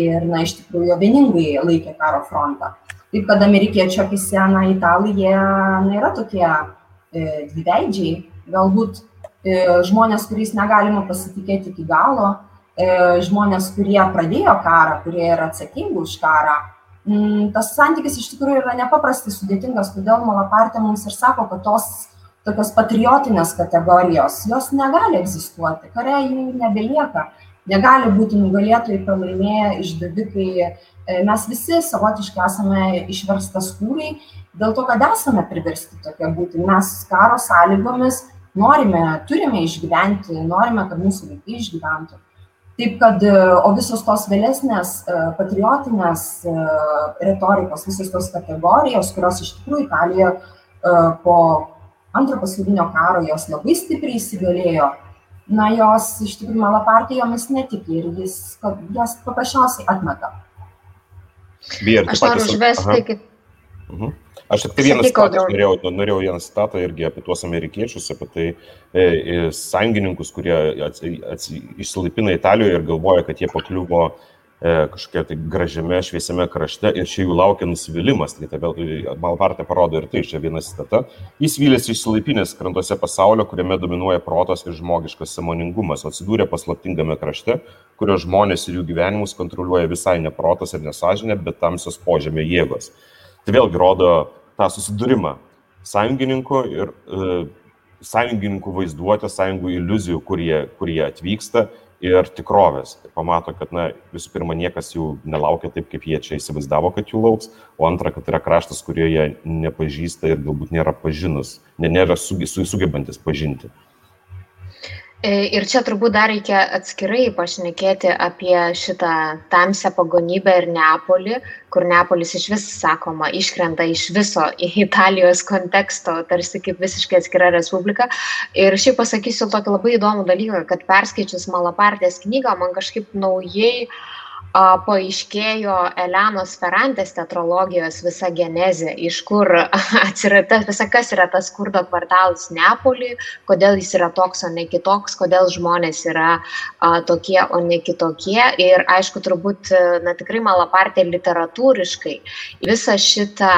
ir, na, iš tikrųjų vieningai laikė karo frontą. Taip, kad amerikiečių akise, na, italai, jie na, yra tokie e, dviveidžiai, galbūt e, žmonės, kuriais negalima pasitikėti iki galo žmonės, kurie pradėjo karą, kurie yra atsakingi už karą, mm, tas santykis iš tikrųjų yra nepaprastai sudėtingas, todėl Malapartė mums ir sako, kad tos tokios patriotinės kategorijos, jos negali egzistuoti, kare jų nebelieka, negali būti nugalėtojai, pralaimėję, išdavikai, e, mes visi savotiškai esame išverstas kūrai, dėl to, kad esame priversti tokia būti, mes karo sąlygomis norime, turime išgyventi, norime, kad mūsų vaikai išgyventų. Taip kad, e, o visos tos vėlesnės e, patriotinės e, retorikos, visos tos kategorijos, kurios iš tikrųjų Italijoje po antro pasaulinio karo jos labai stipriai įsigalėjo, na, jos iš tikrųjų malapartijomis netiki ir jis jas paprasčiausiai atmeta. Aš noriu užvesti, kad... Aš tik tai vieną citatą norėjau, norėjau vieną citatą irgi apie tuos amerikiečius, apie tai e, e, sąjungininkus, kurie ats, ats, išsilaipina Italijoje ir galvoja, kad jie pakliuvo e, kažkokia tai gražiame, šviesiame krašte ir čia jų laukia nusivylimas. Tai vėl Malpartė parodo ir tai, čia viena citata. Jis vylėsi išsilaipinęs krantuose pasaulio, kuriame dominuoja protas ir žmogiškas samoningumas, atsidūrė paslaptingame krašte, kurio žmonės ir jų gyvenimus kontroliuoja visai ne protas ir nesažinė, bet tamsios požemė jėgos. Tai vėlgi rodo tą susidūrimą sąjungininkų ir e, sąjungininkų vaizduotę, sąjungų iliuzijų, kurie, kurie atvyksta ir tikrovės. Tai pamato, kad na, visų pirma niekas jų nelaukia taip, kaip jie čia įsivaizdavo, kad jų lauks, o antra, kad yra kraštas, kurio jie nepažįsta ir galbūt nėra pažinus, nėra sugebantis pažinti. E, ir čia turbūt dar reikia atskirai pašnekėti apie šitą tamsią pagonybę ir Neapolį, kur Neapolis iš vis, sakoma, iškrenta iš viso Italijos konteksto, tarsi kaip visiškai atskira respublika. Ir šiaip pasakysiu tokį labai įdomų dalyką, kad perskaičius Malapartės knygą, man kažkaip naujai uh, paaiškėjo Elenos Ferrantės teatrologijos visa genezė, iš kur atsirata, visa kas yra tas skurdo kvartalas Neapolį, kodėl jis yra toks, o ne kitoks, kodėl žmonės yra a, tokie, o ne kitokie. Ir aišku, turbūt, na tikrai malapartė literatūriškai visą šitą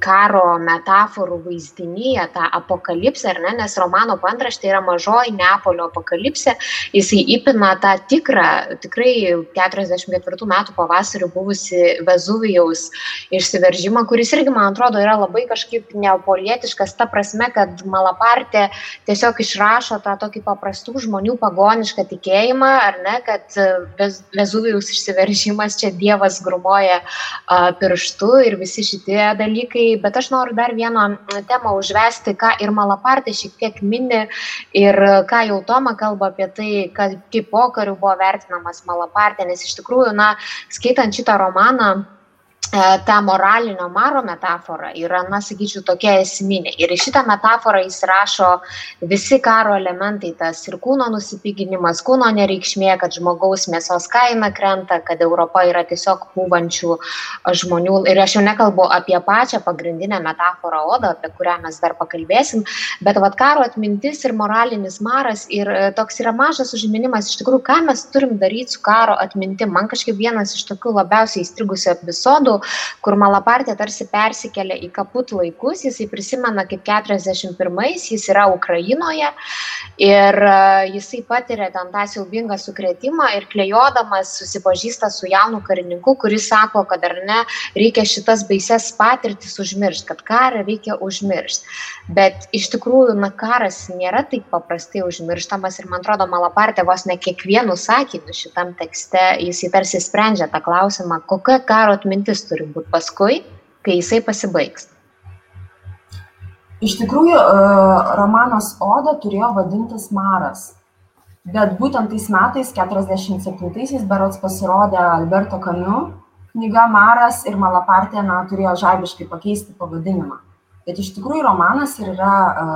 karo metaforų vaizdinyje, tą apokalipsę, ar ne, nes romano pantraštė yra mažoji Neapolio apokalipsė, jisai įpina tą tikrą, tikrai 44 2004 metų pavasarį buvusi Vezuvijaus išsiveržimą, kuris irgi, man atrodo, yra labai kažkaip neapolietiškas, ta prasme, kad Malapartė tiesiog išrašo tą tokį paprastų žmonių pagonišką tikėjimą, ar ne, kad Vezuvijaus išsiveržimas čia Dievas grumoja pirštu ir visi šitie dalykai, bet aš noriu dar vieną temą užvesti, ką ir Malapartė šiek tiek mini ir ką jau Toma kalba apie tai, kad kaip pokariu buvo vertinamas Malapartė, nes iš tikrųjų, na, skaitant šitą romaną, ta moralinio maro metafora yra, na, sakyčiau, tokia esminė. Ir šitą metaforą įsirašo visi karo elementai, tas ir kūno nusipiginimas, kūno nereikšmė, kad žmogaus mėsos kaina krenta, kad Europa yra tiesiog pūvančių žmonių. Ir aš jau nekalbu apie pačią pagrindinę metaforą odą, apie kurią mes dar pakalbėsim, bet vad karo atmintis ir moralinis maras ir e, toks yra mažas užminimas, iš tikrųjų, ką mes turim daryti su karo atmintim. Man kažkaip vienas iš tokių labiausiai įstrigusių epizodų kur Malapartė tarsi persikelia į kaput laikus, jisai prisimena kaip 41-ais, jis yra Ukrainoje ir e, jisai patiria ten tą siaubingą sukretimą ir klejodamas susipažįsta su jaunu karininku, kuris sako, kad ar ne, reikia šitas baises patirtis užmiršti, kad karą reikia užmiršti. Bet iš tikrųjų, na, karas nėra taip paprastai užmirštamas ir man atrodo, Malapartė vos ne kiekvienu sakiniu šitam tekste jisai tarsi sprendžia tą klausimą, kokia karo atmintis turi būti paskui, kai jisai pasibaigs. Iš tikrųjų, e, romanas Oda turėjo vadintis Maras. Bet būtent tais metais, 47-aisiais, berots pasirodė Alberto Kamiu knyga Maras ir Malapartė na, turėjo žaibiškai pakeisti pavadinimą. Bet iš tikrųjų romanas yra, e,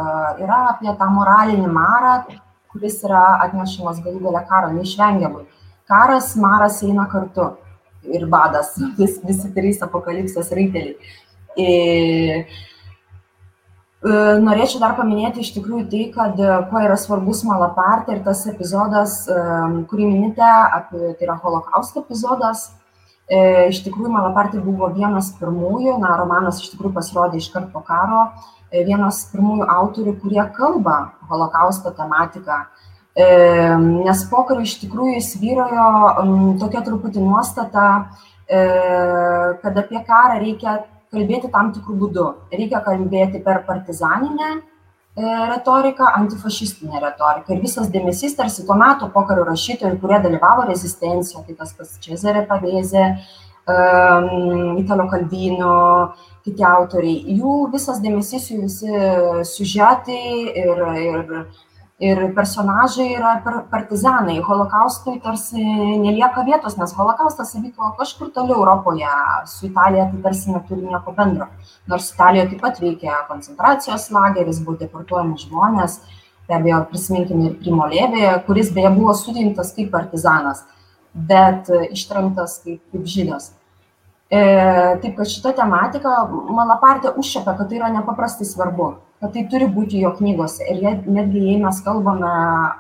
yra apie tą moralinį marą, kuris yra atnešamas galų gale karo neišvengiamai. Karas, maras eina kartu ir badas, vis, visi trys apokalipsės raiteliai. Ir, e, Norėčiau dar paminėti iš tikrųjų tai, kad e, kuo yra svarbus Malapartė ir tas epizodas, e, kurį minite, apie, tai yra holokausto epizodas. Iš tikrųjų, Malapartė buvo vienas pirmųjų, na, romanas iš tikrųjų pasirodė iškart po karo, vienas pirmųjų autorių, kurie kalba holokausto tematiką nes pokario iš tikrųjų įsivyrojo tokia truputį nuostata, e, kad apie karą reikia kalbėti tam tikrų būdų. Reikia kalbėti per partizaninę e, retoriką, antifašistinę retoriką. Ir visas dėmesys tarsi tuo metu pokario rašytojų, kurie dalyvavo rezistencijoje, tai tas pats Čezerė Pavėzė, Italo Kalvino, kiti autoriai, jų visas dėmesys, jų visi siužetai ir, ir ir personažai yra partizanai. Holokaustui tarsi nelieka vietos nes holokaustas įvyko kažkur toli europoje. Su italija tai tarsi neturi nieko bendro. Nors italijoje taip pat veikė koncentracijos lageris buvo deportuojami žmonės. Be abejo prisiminkime ir primo lėvį kuris beje buvo suimtas kaip partizanas bet ištremtas kaip, kaip žydas. E, taip kad šita tematika Malapartė užšiepia, kad tai yra nepaprastai svarbu, kad tai turi būti jo knygose. Ir netgi jei mes kalbame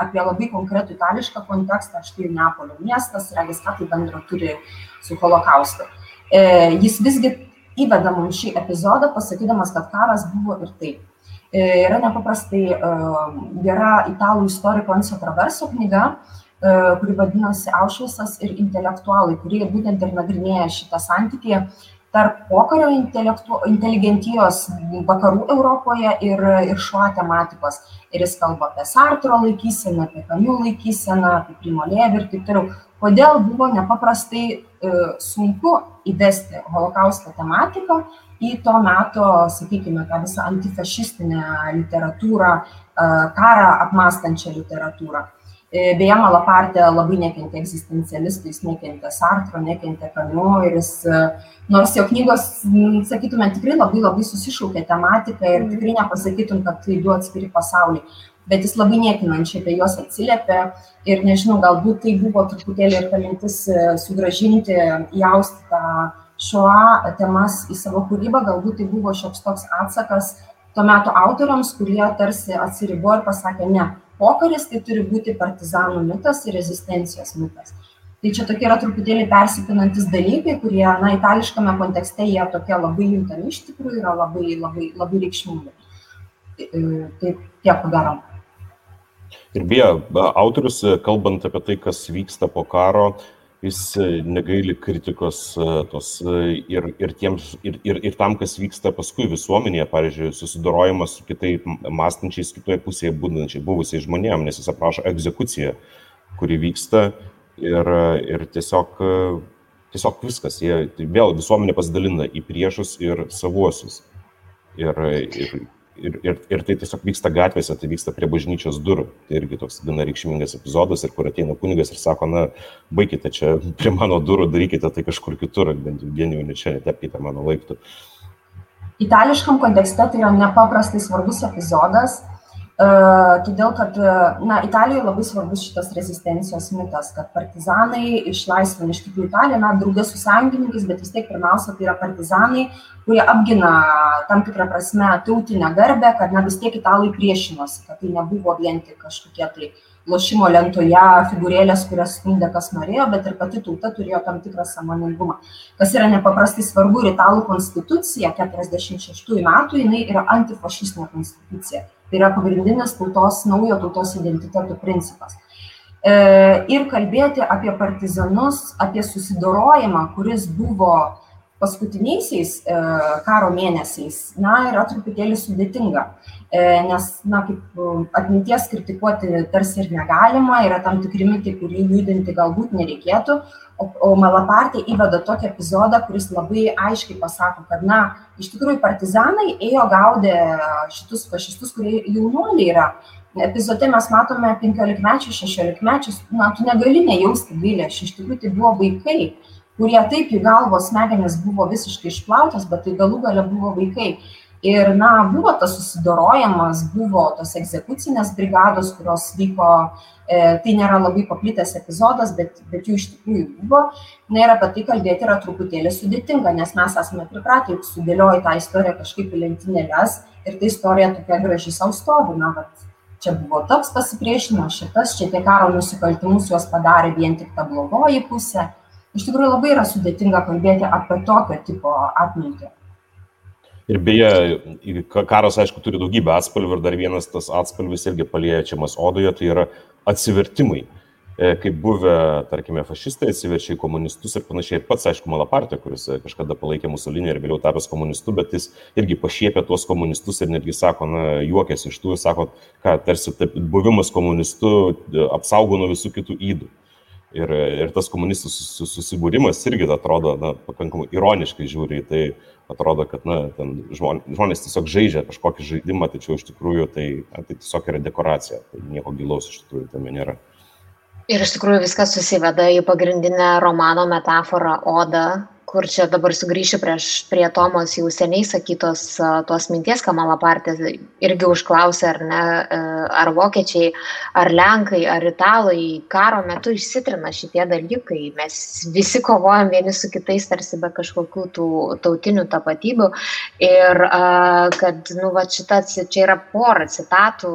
apie labai konkretų itališką kontekstą, štai Neapolio miestas, regis, ką tai bendro turi su holokaustu. E, jis visgi įveda mums šį epizodą, pasakydamas, kad karas buvo ir taip. E, yra nepaprastai gera italų istoriko Anso Traverso knyga, E, kuri vadinasi Aušvisas ir intelektualai, kurie būtent ir nagrinėja šitą santykį tarp pokario inteligentijos vakarų Europoje ir, ir šuo tematikos. Ir jis kalba apie Sartro laikyseną, apie Kamių laikyseną, apie Primo Lėvį ir taip toliau. Kodėl buvo nepaprastai e, sunku įvesti holokausto tematiką į to meto, sakykime, tą visą antifašistinę literatūrą, e, karą apmastančią literatūrą. E, beje, Malapartė labai nekentė egzistencialistų, jis nekentė Sartro, nekentė Kamiu ir jis, e, nors jo knygos, sakytume, tikrai labai labai susišaukė tematiką ir tikrai nepasakytum, kad tai du atskiri pasauliai, bet jis labai niekinančiai apie juos atsiliepė ir nežinau, galbūt tai buvo truputėlį ir ta mintis e, sugražinti, jausti tą šoa temas į savo kūrybą, galbūt tai buvo šioks toks atsakas tuo metu autoriams, kurie tarsi atsiribo ir pasakė ne pokaris tai turi būti partizanų mitas ir rezistencijos mitas. Tai čia tokie yra truputėlį persipinantis dalykai, kurie, na, itališkame kontekste jie tokie labai juntami iš tikrųjų yra labai, labai, labai reikšmingi. Tai, tai tiek, ko gero. Ir beje, autorius, kalbant apie tai, kas vyksta po karo, jis e, negaili kritikos e, tos e, ir, ir, tiems, ir, ir, ir tam, kas vyksta paskui visuomenėje, pavyzdžiui, susidorojimas su kitaip mąstančiais kitoje pusėje būdančiai buvusiai žmonėm, nes jis aprašo egzekuciją, kuri vyksta ir, ir tiesiog, tiesiog viskas, jie, tai vėl visuomenė pasidalina į priešus ir savuosius. Ir, ir ir, ir, ir tai tiesiog vyksta gatvėse, tai vyksta prie bažnyčios durų. Tai irgi toks gana reikšmingas epizodas ir kur ateina kunigas ir sako, na, baikite čia prie mano durų, darykite tai kažkur kitur, bent jau genijų ne čia, netepkite mano laiptų. Itališkam kontekste tai yra nepaprastai svarbus epizodas, todėl kad na, Italijoje labai svarbus šitas rezistencijos mitas, kad partizanai išlaisvina iš tikrųjų Italiją, na, draugės su sąjungininkais, bet vis tiek pirmiausia tai yra partizanai, kurie apgina tam tikrą prasme tautinę garbę, kad na, vis tiek italai priešinosi, kad tai nebuvo vien tik kažkokie tai lošimo lentoje figūrėlės, kurias skundė kas norėjo, bet ir pati tauta turėjo tam tikrą samoningumą. Kas yra nepaprastai svarbu ir italų konstitucija 46 metų, jinai yra antifašistinė konstitucija Tai yra pagrindinis tautos, naujo tautos identiteto principas. E, ir kalbėti apie partizanus, apie susidorojimą, kuris buvo paskutiniaisiais e, karo mėnesiais, na, yra truputėlį sudėtinga, e, nes, na, kaip atminties kritikuoti tarsi ir negalima, yra tam tikri mitai, kurį judinti galbūt nereikėtų, o, o Malapartė įveda tokį epizodą, kuris labai aiškiai pasako, kad, na, iš tikrųjų partizanai ėjo gaudė šitus fašistus, kurie jaunuoliai yra. Epizode mes matome 15-mečius, 16-mečius, na, tu negali nejausti gailėšio, iš tikrųjų tai buvo vaikai, kurie taip jų galvos smegenys buvo visiškai išplautos, bet tai galų gale buvo vaikai. Ir, na, buvo tas susidorojimas, buvo tos egzekucinės brigados, kurios vyko E, tai nėra labai paplitęs epizodas, bet, bet jų iš tikrųjų buvo. Na ir apie tai kalbėti yra truputėlį sudėtinga, nes mes esame pripratę, juk sudėlioji tą istoriją kažkaip į lentynėles ir ta istorija tokia graži savo stovi. Na, bet čia buvo toks pasipriešinimas, šitas, čia tie karo nusikaltimus juos padarė vien tik ta blogoji pusė. Iš tikrųjų labai yra sudėtinga kalbėti apie tokio tipo atmintį. Ir beje, karas, aišku, turi daugybę atspalvių ir dar vienas tas atspalvis irgi paliečiamas odoje, tai yra atsivertimai. E, kaip buvę, tarkime, fašistai atsiverčia į komunistus ir panašiai. Ir pats, aišku, Malapartė, kuris kažkada palaikė Musolinį ir vėliau tapęs komunistu, bet jis irgi pašiepia tuos komunistus ir netgi sako, na, juokėsi iš tų ir sako, kad tarsi taip, buvimas komunistu e, apsaugo nuo visų kitų įdų. Ir, ir tas komunistų susibūrimas irgi atrodo na, pakankamai ironiškai žiūri į tai, atrodo, kad na, žmonės, tiesiog žaidžia kažkokį žaidimą, tačiau iš tikrųjų tai, na, tai tiesiog yra dekoracija, tai nieko gilaus iš tikrųjų tame nėra. Ir iš tikrųjų viskas susiveda į pagrindinę romano metaforą Oda, kur čia dabar sugrįšiu prieš, prie Tomos jau seniai sakytos tos minties, ką Malapartė irgi užklausė, ar ne, e, ar vokiečiai, ar lenkai, ar italai karo metu išsitrina šitie dalykai. Mes visi kovojam vieni su kitais tarsi be kažkokių tų tautinių tapatybių. Ir kad, nu, va, šitas, čia yra pora citatų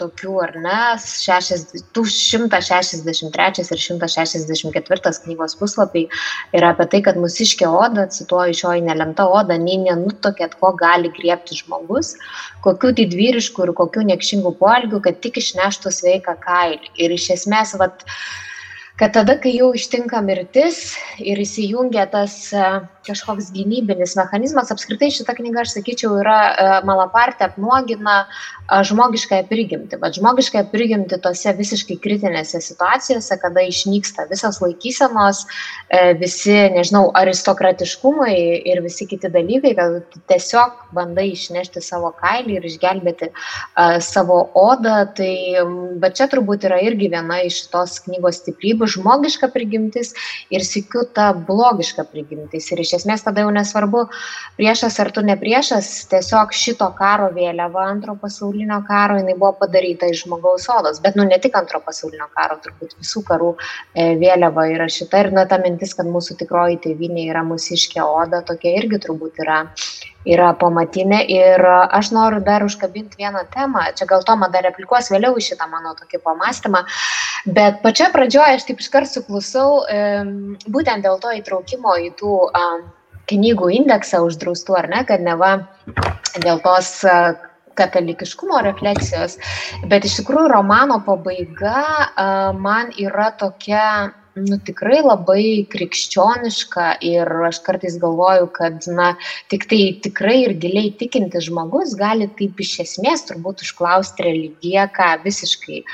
tokių, ar ne, 163 ir 164 knygos puslapiai yra apie tai, kad mūsų ryškia oda, cituoju šioji nelemta oda, nei nenutokėt, ko gali griebti žmogus, kokių didvyriškų ir kokių nekšingų poelgių, kad tik išneštų sveiką kailį. Ir iš esmės, vat, kad tada, kai jau ištinka mirtis ir įsijungia tas uh, kažkoks gynybinis mechanizmas. Apskritai šita knyga, aš sakyčiau, yra e, Malapartė apnuogina e, žmogiškąją prigimtį. Bet žmogiškąją prigimtį tose visiškai kritinėse situacijose, kada išnyksta visas laikysenos, e, visi, nežinau, aristokratiškumai ir visi kiti dalykai, kad tiesiog bandai išnešti savo kailį ir išgelbėti savo odą. Tai, bet čia turbūt yra irgi viena iš tos knygos stiprybių - žmogiška prigimtis ir sikiu ta blogiška prigimtis. Ir iš iš esmės tada jau nesvarbu priešas ar tu ne priešas, tiesiog šito karo vėliava antro pasaulinio karo jinai buvo padaryta iš žmogaus odos, bet nu ne tik antro pasaulinio karo, turbūt visų karų e, vėliava yra šita. Ir na ta mintis, kad mūsų tikroji tėvynė yra mūsiškė oda, tokia irgi turbūt yra yra pamatinė ir aš noriu dar užkabinti vieną temą, čia gal Toma dar replikuos vėliau į šitą mano tokį pamastymą, bet pačia pradžioje aš taip iškart suklusau būtent dėl to įtraukimo į tų knygų indeksą uždraustų, ar ne, kad neva dėl tos katalikiškumo refleksijos, bet iš tikrųjų romano pabaiga man yra tokia nu, tikrai labai krikščioniška ir aš kartais galvoju, kad na, tik tai tikrai ir giliai tikintis žmogus gali taip iš esmės turbūt užklausti religiją, ką visiškai e,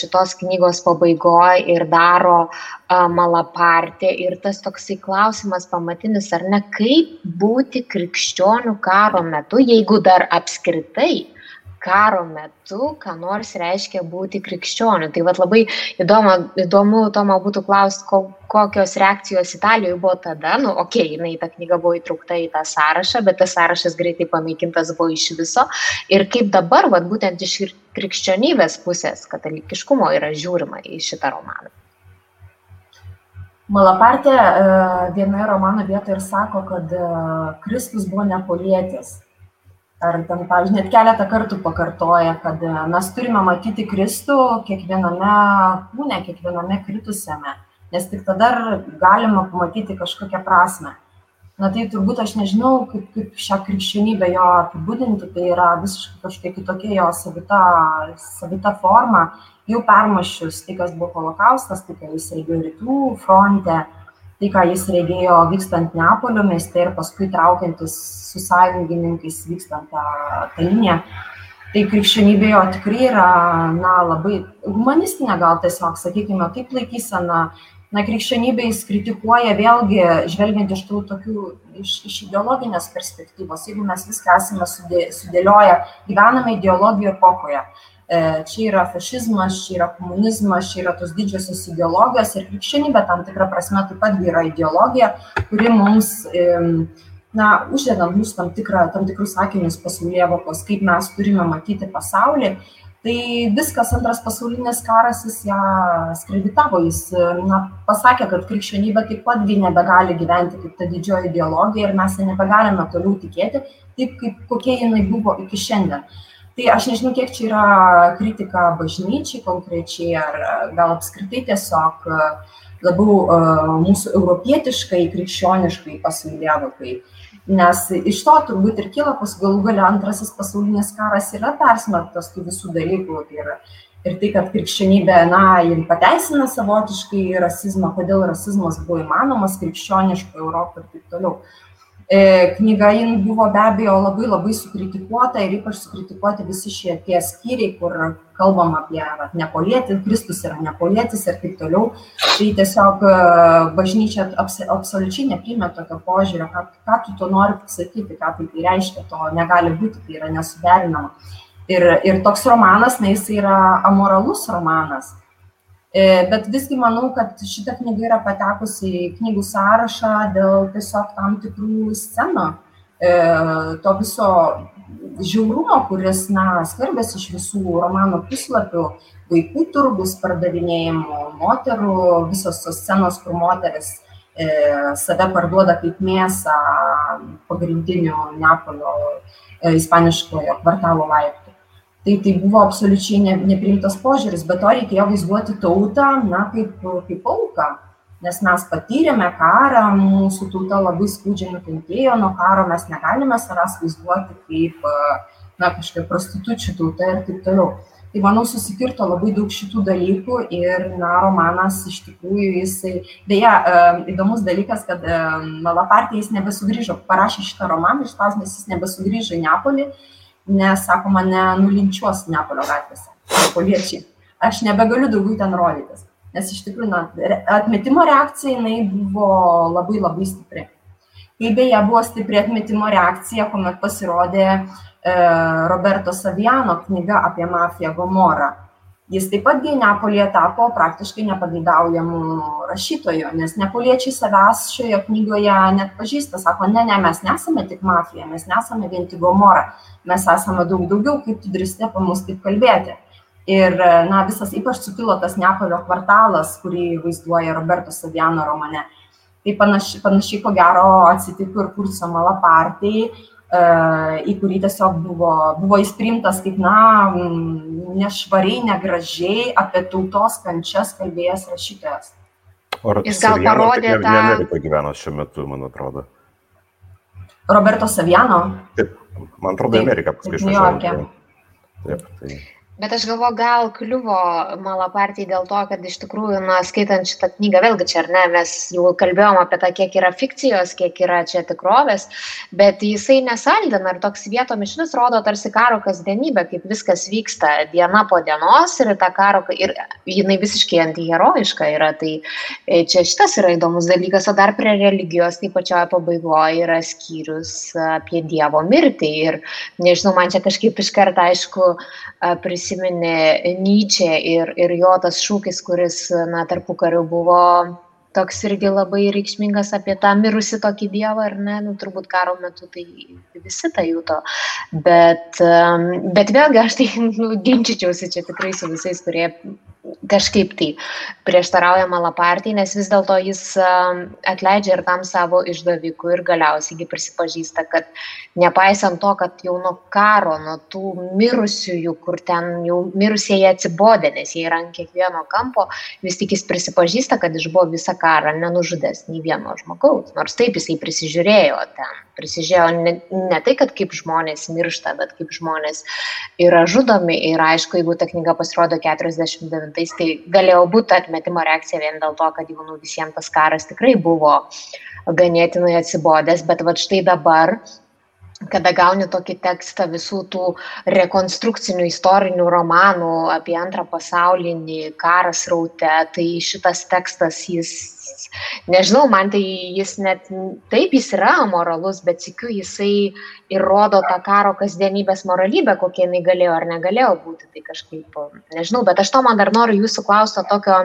šitos knygos pabaigoje ir daro malapartė. Ir tas toksai klausimas pamatinis, ar ne, kaip būti krikščionių karo metu, jeigu dar apskritai karo metu, ką nors reiškia būti krikščioniu. Tai vad labai įdomu, įdomu Tomo būtų klausti, ko, kokios reakcijos Italijoje buvo tada. Nu, okei, okay, jinai ta knyga buvo įtraukta į tą sąrašą, bet tas sąrašas greitai panaikintas buvo iš viso. Ir kaip dabar, vad būtent iš krikščionybės pusės, katalikiškumo yra žiūrima į šitą romaną. Malapartė e, vienoje romano vietoje ir sako, kad e, Kristus buvo nepolietis ar ten, pavyzdžiui, net keletą kartų pakartoja, kad e, mes turime matyti Kristų kiekviename kūne, kiekviename kritusiame, nes tik tada galima pamatyti kažkokią prasme. Na tai turbūt aš nežinau, kaip, kaip šią krikščionybę jo apibūdinti, tai yra visiškai kažkokia kitokia jo savita, savita forma, jau permašius tai, kas buvo holokaustas, tai, ką jis regėjo rytų fronte, tai, ką jis regėjo vykstant Neapolio mieste ir paskui traukiantis su sąjungininkais vykstant tą, tą liniją. Tai krikščionybė jo tikrai yra, na, labai humanistinė gal tiesiog, sakykime, taip laikysena. Na, krikščionybė jis kritikuoja vėlgi, žvelgiant iš tų tokių, iš, iš ideologinės perspektyvos, jeigu mes viską esame sudė, sudėlioję, gyvename ideologijų epochoje. E, čia yra fašizmas, čia yra komunizmas, čia yra tos didžiosios ideologijos ir krikščionybė tam tikrą prasme taip pat yra ideologija, kuri mums, na, uždeda mums tam, tikrą, tam tikrus sakinius pasaulyje vokos, kaip mes turime matyti pasaulį. Tai viskas antras pasaulinis karas jis ją skreditavo, jis na, pasakė, kad krikščionybė taip pat nebegali gyventi kaip ta didžioji ideologija ir mes ją nebegalime toliau tikėti taip, kaip kokie jinai buvo iki šiandien tai aš nežinau kiek čia yra kritika bažnyčiai konkrečiai ar gal apskritai tiesiog e, labiau e, mūsų europietiškai, krikščioniškai pasaulėvokai. Nes iš to turbūt ir kyla pas galų galia antrasis pasaulinis karas yra persmerktas tų visų dalykų. Tai yra, ir tai, kad krikščionybė, na, jin pateisina savotiškai rasizmą, kodėl rasizmas buvo įmanomas krikščioniško Europoje ir taip toliau. E, knyga jin buvo be abejo labai labai sukritikuota ir ypač sukritikuoti visi šie tie skyriai, kur kalbam apie vat, nepolietį, Kristus yra nepolietis ir taip toliau. Tai tiesiog e, bažnyčia absoliučiai neprimė tokio požiūrio, ką, ką tu to nori pasakyti, ką tai, tai reiškia, to negali būti, tai yra nesuderinama. Ir, ir toks romanas, na, jis yra amoralus romanas bet visgi manau, kad šita knyga yra patekusi į knygų sąrašą dėl tiesiog tam tikrų scenų, e, to viso žiaurumo, kuris, na, skarbės iš visų romano puslapių, vaikų turgus pardavinėjimų, moterų, visos tos scenos, kur moteris e, save parduoda kaip mėsą pagrindinių Neapolio ispaniškojo kvartalo laiptų tai tai buvo absoliučiai ne, nepriimtas požiūris, bet to reikėjo vaizduoti tautą, na, kaip, kaip auką, nes mes patyrėme karą, mūsų tauta labai skaudžiai nukentėjo nuo karo, mes negalime savęs vaizduoti kaip, na, kažkokia prostitučių tauta ir taip toliau. Tai manau, susikirto labai daug šitų dalykų ir, na, romanas iš tikrųjų jisai, beje, įdomus dalykas, kad Malapartė jis nebesugrįžo, parašė šitą romaną, išspausdinęs jis nebesugrįžo į Neapolį nes, sako, mane nulinčiuos Neapolio gatvėse, neapoliečiai. Aš nebegaliu daugiau ten rodytis, nes iš tikrųjų na, atmetimo reakcija jinai buvo labai labai stipri. Kai beje buvo stipri atmetimo reakcija, kuomet pasirodė e, Roberto Saviano knyga apie mafiją Gomorą jis taip pat gi neapolyje tapo praktiškai nepageidaujamu rašytoju nes neapoliečiai savęs šioje knygoje neatpažįsta sako ne ne mes nesame tik mafija mes nesame vien tik gomora mes esame daug daugiau kaip tu drįsti apie mus taip kalbėti. Ir na visas ypač sukilo tas neapolio kvartalas kurį vaizduoja roberto saviano romane. Tai panaši panašiai ko gero atsitiko ir kurcio malapartei į kurį tiesiog buvo, buvo jis priimtas kaip, na, nešvariai, negražiai apie tautos kančias kalbėjęs rašytojas. Ar jis gal parodė tą... Ne Amerikoje gyveno šiuo metu, man atrodo. Roberto Saviano. Taip, man atrodo, Amerika paskui išvažiavo. Taip, tai. Bet aš galvoju, gal kliuvo Malapartijai dėl to, kad iš tikrųjų, na, skaitant šitą knygą, vėlgi čia, ar ne, mes jau kalbėjom apie tą, kiek yra fikcijos, kiek yra čia tikrovės, bet jisai nesaldina ir toks vietomis vis rodo tarsi karo kasdienybę, kaip viskas vyksta diena po dienos ir ta karo, ir jinai visiškai antiherojiška yra. Tai e, čia šitas yra įdomus dalykas, o dar prie religijos, tai pačioje pabaigoje yra skyrius apie Dievo mirtį. Ir nežinau, man čia kažkaip iš karto, aišku, prisimenu prisiminė Nyčia ir, ir jo tas šūkis, kuris, na, tarpu kariu buvo toks irgi labai reikšmingas apie tą mirusį tokį dievą, ar ne, nu, turbūt karo metu tai visi tą juto. Bet, bet vėlgi aš tai nu, ginčičiausi čia tikrai su visais, kurie kažkaip tai prieštarauja Malapartijai, nes vis dėlto jis atleidžia ir tam savo išdavikui ir galiausiai prisipažįsta, kad nepaisant to, kad jau nuo karo, nuo tų mirusiųjų, kur ten jau mirusieji atsibodė, nes jie yra ant kiekvieno kampo, vis tik jis prisipažįsta, kad išbuvo visą karą nenužudęs nei vieno žmogaus, nors taip jisai prisižiūrėjo ten prisižiūrėjo ne, ne tai, kad kaip žmonės miršta, bet kaip žmonės yra žudomi. Ir aišku, jeigu ta knyga pasirodo 49-ais, tai galėjo būti atmetimo reakcija vien dėl to, kad jau nu, visiems tas karas tikrai buvo ganėtinai atsibodęs, bet va štai dabar kada gauni tokį tekstą visų tų rekonstrukcinių istorinių romanų apie antrą pasaulinį karą sraute, tai šitas tekstas jis nežinau, man tai jis net, taip jis yra moralus, bet sikiu jisai ir rodo tą karo kasdienybės moralybę, kokie jinai galėjo ar negalėjo būti. Tai kažkaip, nežinau, bet aš to man dar noriu jūsų klausti tokio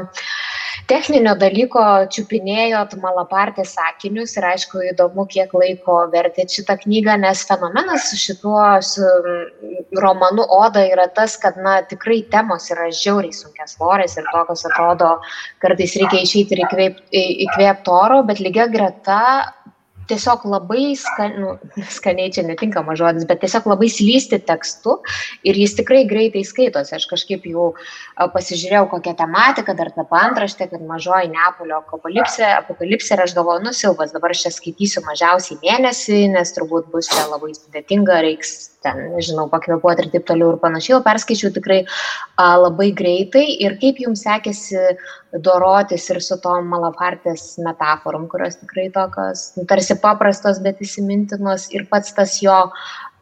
techninio dalyko, čiupinėjot malapartės sakinius ir aišku įdomu, kiek laiko vertėt šitą knygą, nes fenomenas su šituo su romanu Oda yra tas, kad, na, tikrai temos yra žiauriai sunkias svorės ir tokios atrodo, kartais reikia išeiti ir įkvėpti įkvėpti oro, bet lygia greta tiesiog labai skan, nu, skaniai čia netinkamas žodis, bet tiesiog labai slysti tekstu ir jis tikrai greitai skaitosi. Aš kažkaip jau pasižiūrėjau kokią tematiką, dar tą antraštę, kad mažoji Neapolio apokalipsė, apokalipsė ir aš galvoju, nusilvas, dabar aš čia skaitysiu mažiausiai mėnesį, nes turbūt bus čia labai sudėtinga, reiks ten, nežinau, pakvepuoti ir taip toliau ir panašiai, o perskaičiau tikrai a, labai greitai ir kaip jums sekėsi dorotis ir su tom malapartės metaforom, kurios tikrai tokios, nu, tarsi paprastos, bet įsimintinos ir pats tas jo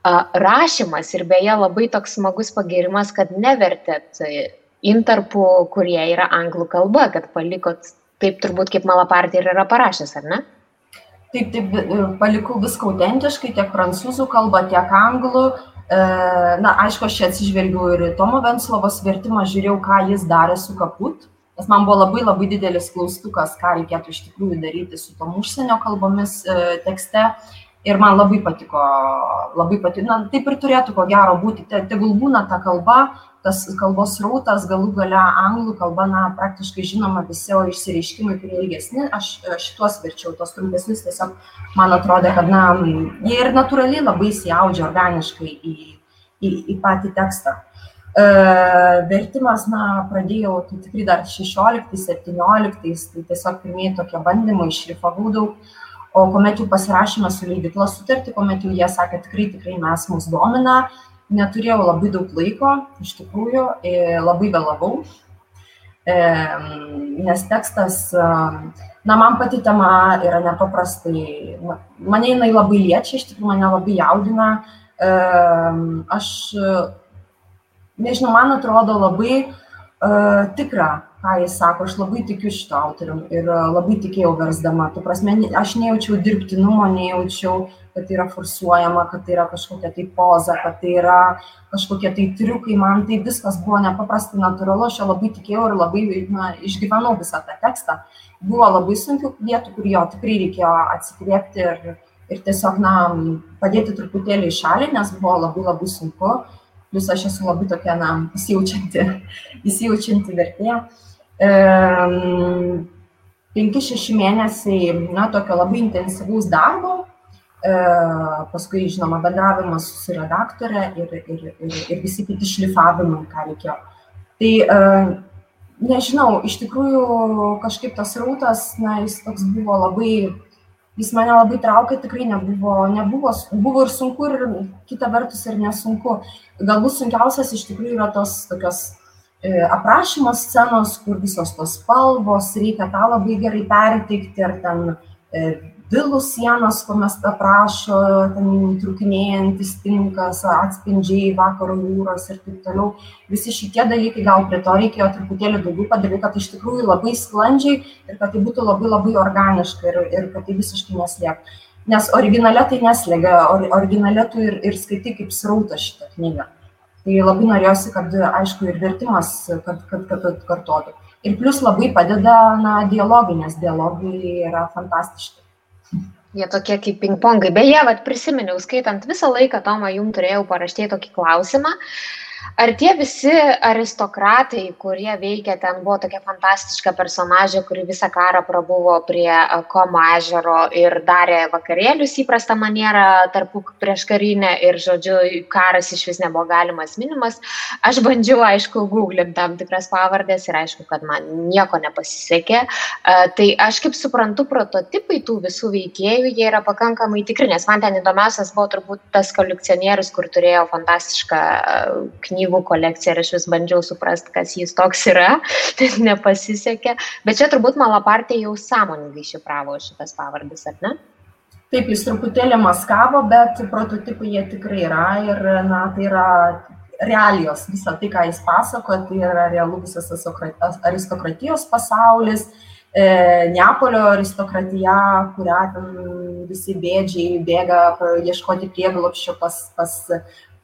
rašymas ir beje labai toks smagus pagirimas, kad nevertėt intarpų, kurie yra anglų kalba, kad palikot taip turbūt kaip malapartė ir yra parašęs, ar ne? Taip, taip, e, palikau viską autentiškai, tiek prancūzų kalbą, tiek anglų. E, na, aišku, aš čia atsižvelgiau ir Tomo Venslovos vertimą, žiūrėjau, ką jis darė su kaput, nes man buvo labai labai didelis klaustukas, ką reikėtų iš tikrųjų daryti su tom užsienio kalbomis e, tekste. Ir man labai patiko, labai patiko, na, taip ir turėtų ko gero būti, tegul būna ta kalba, tas kalbos rautas, galų gale anglų kalba, na, praktiškai žinoma visi o išsireiškimai, kurie ilgesni, aš šituos verčiau, tos trumpesnius tiesiog man atrodo, kad, na, jie ir natūraliai labai įsiaudžia organiškai į, į, į patį tekstą. E, vertimas, na, pradėjau, tai tikrai dar 16-17, tai tiesiog pirmieji tokie bandymai, išrifavau daug, o kuomet jau pasirašėme su leidikla sutartį, kuomet jau jie sakė, tikrai, tikrai mes mus domina, neturėjau labai daug laiko, iš tikrųjų, labai vėlavau, e, nes tekstas, e, na, man pati tema yra nepaprastai, mane jinai labai liečia, iš tikrųjų mane labai jaudina, aš, nežinau, man atrodo labai tikra ką jis sako, aš labai tikiu šito autorium ir e, labai tikėjau versdama. Tu prasme, aš nejaučiau dirbtinumo, nejaučiau, kad tai yra forsuojama, kad tai yra kažkokia tai poza, kad tai yra kažkokie tai triukai. Man tai viskas buvo nepaprastai natūralu, aš labai tikėjau ir labai na, išgyvenau visą tą tekstą. Buvo labai sunkių vietų, kur jo tikrai reikėjo atsikvėpti ir, ir tiesiog na, padėti truputėlį į šalį, nes buvo labai labai sunku. Plius aš esu labai tokia, na, įsijaučianti, įsijaučianti vertėja. 5-6 mėnesiai, na, tokio labai intensyvaus darbo, e, paskui, žinoma, bendravimas su redaktorė ir, ir, ir, ir visi kiti šlifavimai, ką reikėjo. Tai, e, nežinau, iš tikrųjų kažkaip tas rautas, na, jis toks buvo labai, jis mane labai traukė, tikrai nebuvo, nebuvo, buvo ir sunku, ir kita vertus ir nesunku. Galbūt sunkiausias iš tikrųjų yra tos tokios e, aprašymo scenos, kur visos tos spalvos, reikia tą labai gerai perteikti, ar ten e, vilų sienos, kur mes aprašo, ten trukinėjantis tinkas, atspindžiai vakaro jūros ir taip toliau. Visi šitie dalykai gal prie to reikėjo truputėlį daugiau padaryti, kad iš tikrųjų labai sklandžiai ir kad tai būtų labai labai organiška ir, ir kad tai visiškai neslėptų. Nes originale tai neslėgia, or, originale tu ir, ir skaitai kaip srauta šitą knygą. Tai labai norėjosi, kad, aišku, ir vertimas, kad, kad, kad atkartotų. Ir plus labai padeda, na, dialogai, nes dialogai yra fantastiški. Jie tokie kaip ping-pongai. Beje, vat, prisiminiau, skaitant visą laiką, Tomą, jums turėjau paraštyti tokį klausimą. Uh, ar tie visi aristokratai, kurie veikia, ten buvo tokia fantastiška personažė, kuri visą karą prabuvo prie Komo ežero ir darė vakarėlius įprastą manierą tarp prieš karinę ir, žodžiu, karas iš vis nebuvo galimas minimas. Aš bandžiau, aišku, googlim tam tikras pavardės ir aišku, kad man nieko nepasisekė. Tai aš kaip suprantu, prototipai tų visų veikėjų, jie yra pakankamai tikri, nes man ten įdomiausias buvo turbūt tas kolekcionierius, kur turėjo fantastišką knygą knygų kolekciją ir aš vis bandžiau suprasti, kas jis toks yra, tai nepasisekė. Bet čia turbūt Malapartė jau sąmoningai šifravo šitas pavardis, ar ne? Taip, jis truputėlį maskavo, bet prototipai jie tikrai yra ir, na, tai yra realijos, visą tai, ką jis pasako, tai yra realu visas aristokratijos pasaulis, e, Neapolio aristokratija, kurią ten visi bėdžiai bėga ieškoti prieglopščio pas, pas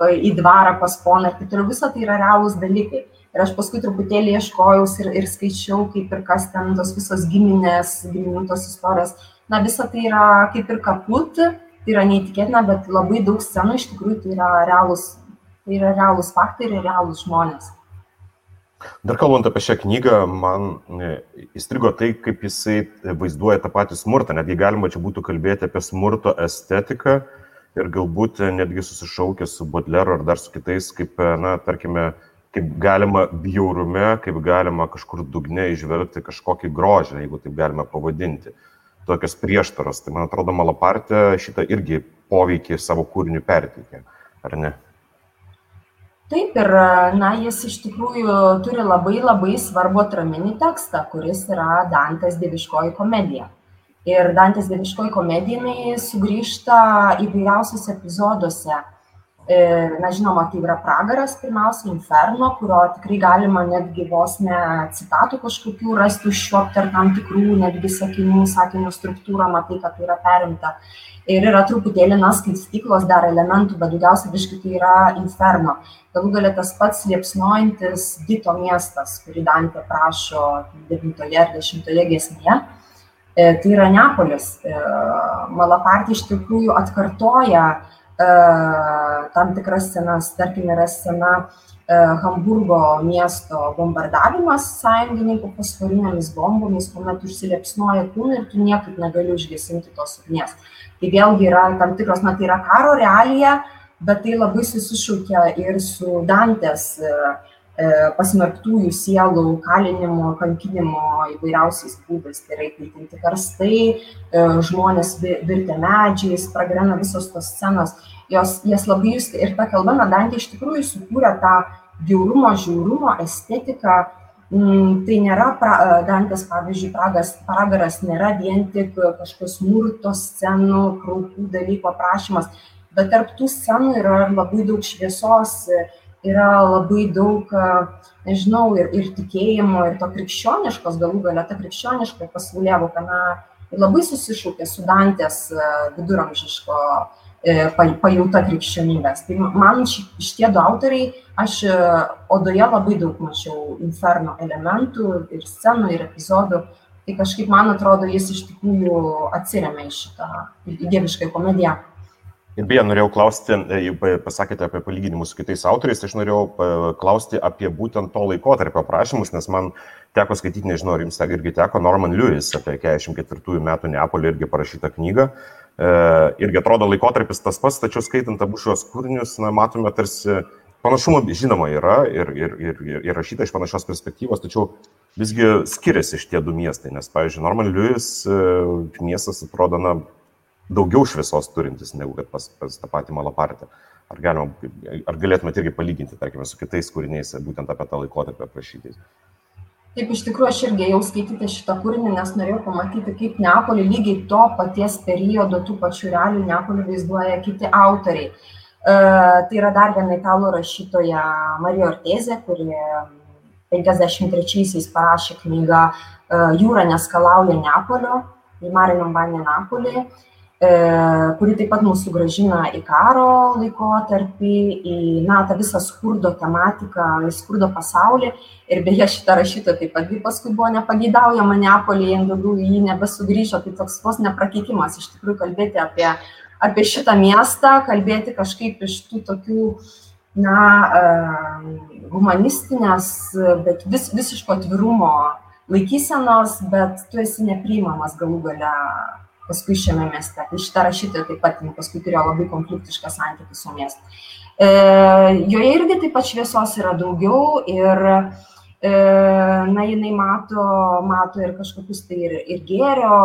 į dvarą pas poną ir taip toliau. Visa tai yra realūs dalykai. Ir aš paskui truputėlį ieškojau ir, ir skaičiau, kaip ir kas ten tos visos giminės, giminių tos istorijos. Na, visa tai yra kaip ir kaput, tai yra neįtikėtina, bet labai daug scenų iš tikrųjų tai yra realūs, tai yra realūs faktai ir realūs žmonės. Dar kalbant apie šią knygą, man e, įstrigo tai, kaip jisai vaizduoja tą patį smurtą. Netgi galima čia būtų kalbėti apie smurto estetiką, ir galbūt netgi susišaukia su Bodleru ar dar su kitais, kaip, na, tarkime, kaip galima bjaurume, kaip galima kažkur dugne išvelgti kažkokį grožį, jeigu taip galime pavadinti. Tokios prieštaros. Tai man atrodo, Malapartė šitą irgi poveikį savo kūrinių perteikė, ar ne? Taip ir, na, jis iš tikrųjų turi labai labai svarbu atraminį tekstą, kuris yra Dantės dieviškoji komedija ir Dantės dieviškoji komedija jinai sugrįžta įvairiausiuose epizoduose. Na, žinoma, tai yra pragaras, pirmiausia, inferno, kurio tikrai galima netgi vos ne citatų kažkokių rasti užšiopti ar tam tikrų netgi sakinių, sakinių struktūrą, matai, kad tai yra perimta. Ir yra truputėlį, na, skaistyklos dar elementų, bet daugiausiai viškai tai yra inferno. Galų galia tas pats liepsnojantis Dito miestas, kurį Dantė prašo 9 ar 10 gesmėje tai yra Neapolis. E, Malapartė iš tikrųjų atkartoja e, tam tikras scenas, tarkim, yra scena Hamburgo miesto bombardavimas sąjungininkų fosforinėmis bombomis, kuomet užsiliepsnoja kūnai ir tu niekaip negali užgesinti tos ugnies. Tai vėlgi yra tam tikros, na tai yra karo realija, bet tai labai susišaukia ir su Dantės uh, E, pasmerktųjų sielų kalinimo, kankinimo įvairiausiais būdais. Tai yra įkaitinti karstai, e, žmonės virtę medžiais, pragrena visos tos scenos. Jos, jas labai jūs ir ta kalba, na, Dantė iš tikrųjų sukūrė tą bjaurumo, žiaurumo estetiką. Mm, tai nėra pra, e, Dantės, pavyzdžiui, pragas, pragaras nėra vien tik kažkokios smurto scenų, kraupų dalykų aprašymas, bet tarp tų scenų yra labai daug šviesos, yra labai daug, nežinau, ir, ir tikėjimo, ir to krikščioniškos, galų galia ta krikščioniška pasaulėvoka, na, labai susišaukė su Dantės viduramžiško e, pajauta krikščionybės. Tai man šitie du autoriai, aš odoje labai daug mačiau inferno elementų ir scenų, ir epizodų. Tai kažkaip man atrodo, jis iš tikrųjų atsiriamė į šitą dievišką komediją. Ir beje, norėjau klausti, e, pasakėte apie palyginimus su kitais autoriais, tai aš norėjau e, klausti apie būtent to laikotarpio aprašymus, nes man teko skaityti, nežinau, ar jums irgi teko, Norman Lewis apie 44 metų Neapolį irgi parašytą knygą. E, irgi atrodo laikotarpis tas pats, tačiau skaitant abu šios kūrinius, na, matome tarsi panašumų, žinoma, yra ir, ir, ir, ir rašyta iš panašios perspektyvos, tačiau visgi skiriasi šitie du miestai, nes, pavyzdžiui, Norman Lewis miestas atrodo, na, daugiau šviesos turintis negu kad pas, pas tą patį Malapartę. Ar, galima, ar galėtumėte irgi palyginti, tarkime, su kitais kūriniais, būtent apie tą laikotarpį aprašytais? Taip, iš tikrųjų, aš irgi jau skaityti šitą kūrinį, nes norėjau pamatyti, kaip Neapolį lygiai to paties periodo, tų pačių realių Neapolį vaizduoja kiti autoriai. Uh, tai yra dar viena italų rašytoja Marija Ortezė, kuri 53-aisiais parašė knygą uh, Jūra neskalauja Neapolio, į Marinio Banė Napolį. E, kuri taip pat mūsų gražina į karo laikotarpį, į na, tą visą skurdo tematiką, į skurdo pasaulį. Ir beje, šitą rašytoją taip pat paskui buvo nepageidaujama Neapolyje, daugiau į jį nebesugrįžo, tai toks vos neprakeikimas iš tikrųjų kalbėti apie, apie šitą miestą, kalbėti kažkaip iš tų tokių, na, e, humanistinės, bet vis, visiško atvirumo laikysenos, bet tu esi nepriimamas galų gale paskui šiame mieste. Tai šitą rašytoją taip pat paskui turėjo labai konfliktišką santykį su miestu. E, joje irgi taip pat šviesos yra daugiau ir e, na, jinai mato, mato ir kažkokius tai ir, ir gėrio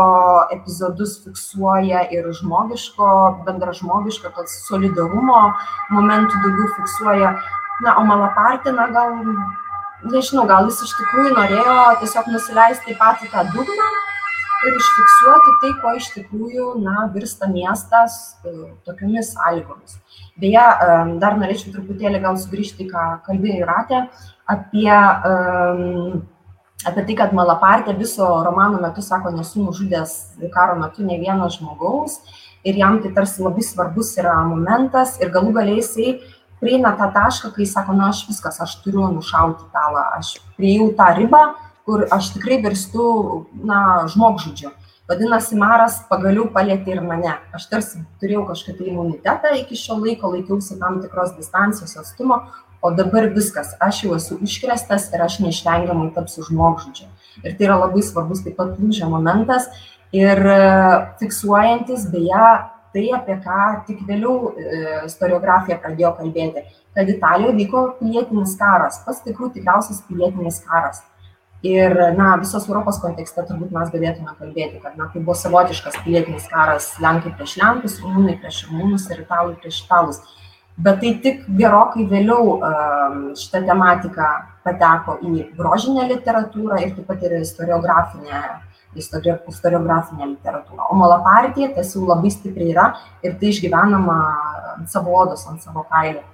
epizodus fiksuoja, ir žmogiško, bendražmogiško, toks solidarumo momentų daugiau fiksuoja. Na, o Malapartina gal, nežinau, gal jis iš tikrųjų norėjo tiesiog nusileisti į patį tą dugną ir užfiksuoti tai, ko iš tikrųjų na, virsta miestas e, tokiamis sąlygomis. Beje, e, dar norėčiau truputėlį gal sugrįžti, ką kalbėjo Ratė, apie, apie tai, kad Malapartė viso romano metu sako, nesu nužudęs karo metu ne vieno žmogaus ir jam tai tarsi labai svarbus yra momentas ir galų galiai jisai prieina tą tašką, kai sako, na aš viskas, aš turiu nušauti talą, aš prieėjau tą ribą, kur aš tikrai virstu, na, žmogžudžiu. Vadinasi, Maras pagaliau palėtė ir mane. Aš tarsi turėjau kažkokį imunitetą iki šio laiko, laikiausi tam tikros distancijos atstumo, o dabar viskas, aš jau esu iškrestas ir aš neišvengiamai tapsiu žmogžudžiu. Ir tai yra labai svarbus taip pat lūžio momentas ir e, fiksuojantis beje tai, apie ką tik vėliau e, istoriografija pradėjo kalbėti, kad Italijoje vyko pilietinis karas, pats tikrų tikriausias pilietinis karas ir na visos europos kontekste turbūt mes galėtume kalbėti kad na tai buvo savotiškas pilietinis karas lenkai prieš lenkus rumunai prieš rumunus ir italai prieš italus bet tai tik gerokai vėliau šita tematika pateko į grožinę literatūrą ir taip pat ir istoriografinę istoriografinę literatūrą. O malapartija tas jau labai stipriai yra ir tai išgyvenama ant savo odos, ant savo kailio.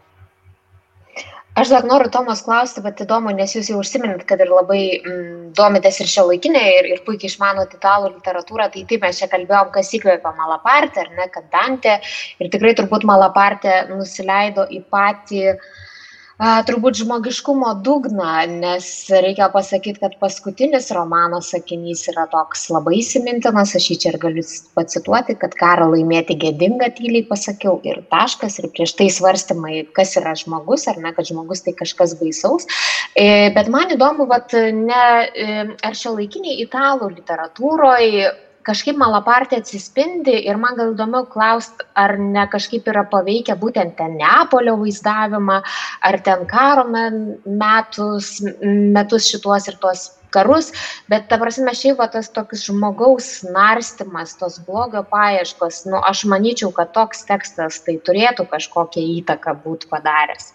Aš dar noriu Tomas klausti, bet įdomu, nes jūs jau užsiminėt, kad ir labai mm, domitės ir šio laikinė ir, ir puikiai išmanot italų literatūrą, tai taip mes čia kalbėjom, kas įkvėpė Malapartę, ar ne, kad Dantė ir tikrai turbūt Malapartė nusileido į patį uh, turbūt žmogiškumo dugną, nes reikia pasakyti, kad paskutinis romano sakinys yra toks labai įsimintinas, aš jį čia ir galiu pacituoti, kad karą laimėti gėdinga tyliai pasakiau ir taškas, ir prieš tai svarstymai, kas yra žmogus, ar ne, kad žmogus tai kažkas baisaus. E, bet man įdomu, vat, ne, e, ar šio laikiniai italų literatūroje kažkaip malapartė atsispindi ir man gal įdomiau klausti, ar ne kažkaip yra paveikę būtent ten Neapolio vaizdavimą, ar ten karo metus, metus šituos ir tuos karus, bet ta prasme šiaip va, tas toks žmogaus narstimas, tos blogio paieškos, nu, aš manyčiau, kad toks tekstas tai turėtų kažkokią įtaką būti padaręs.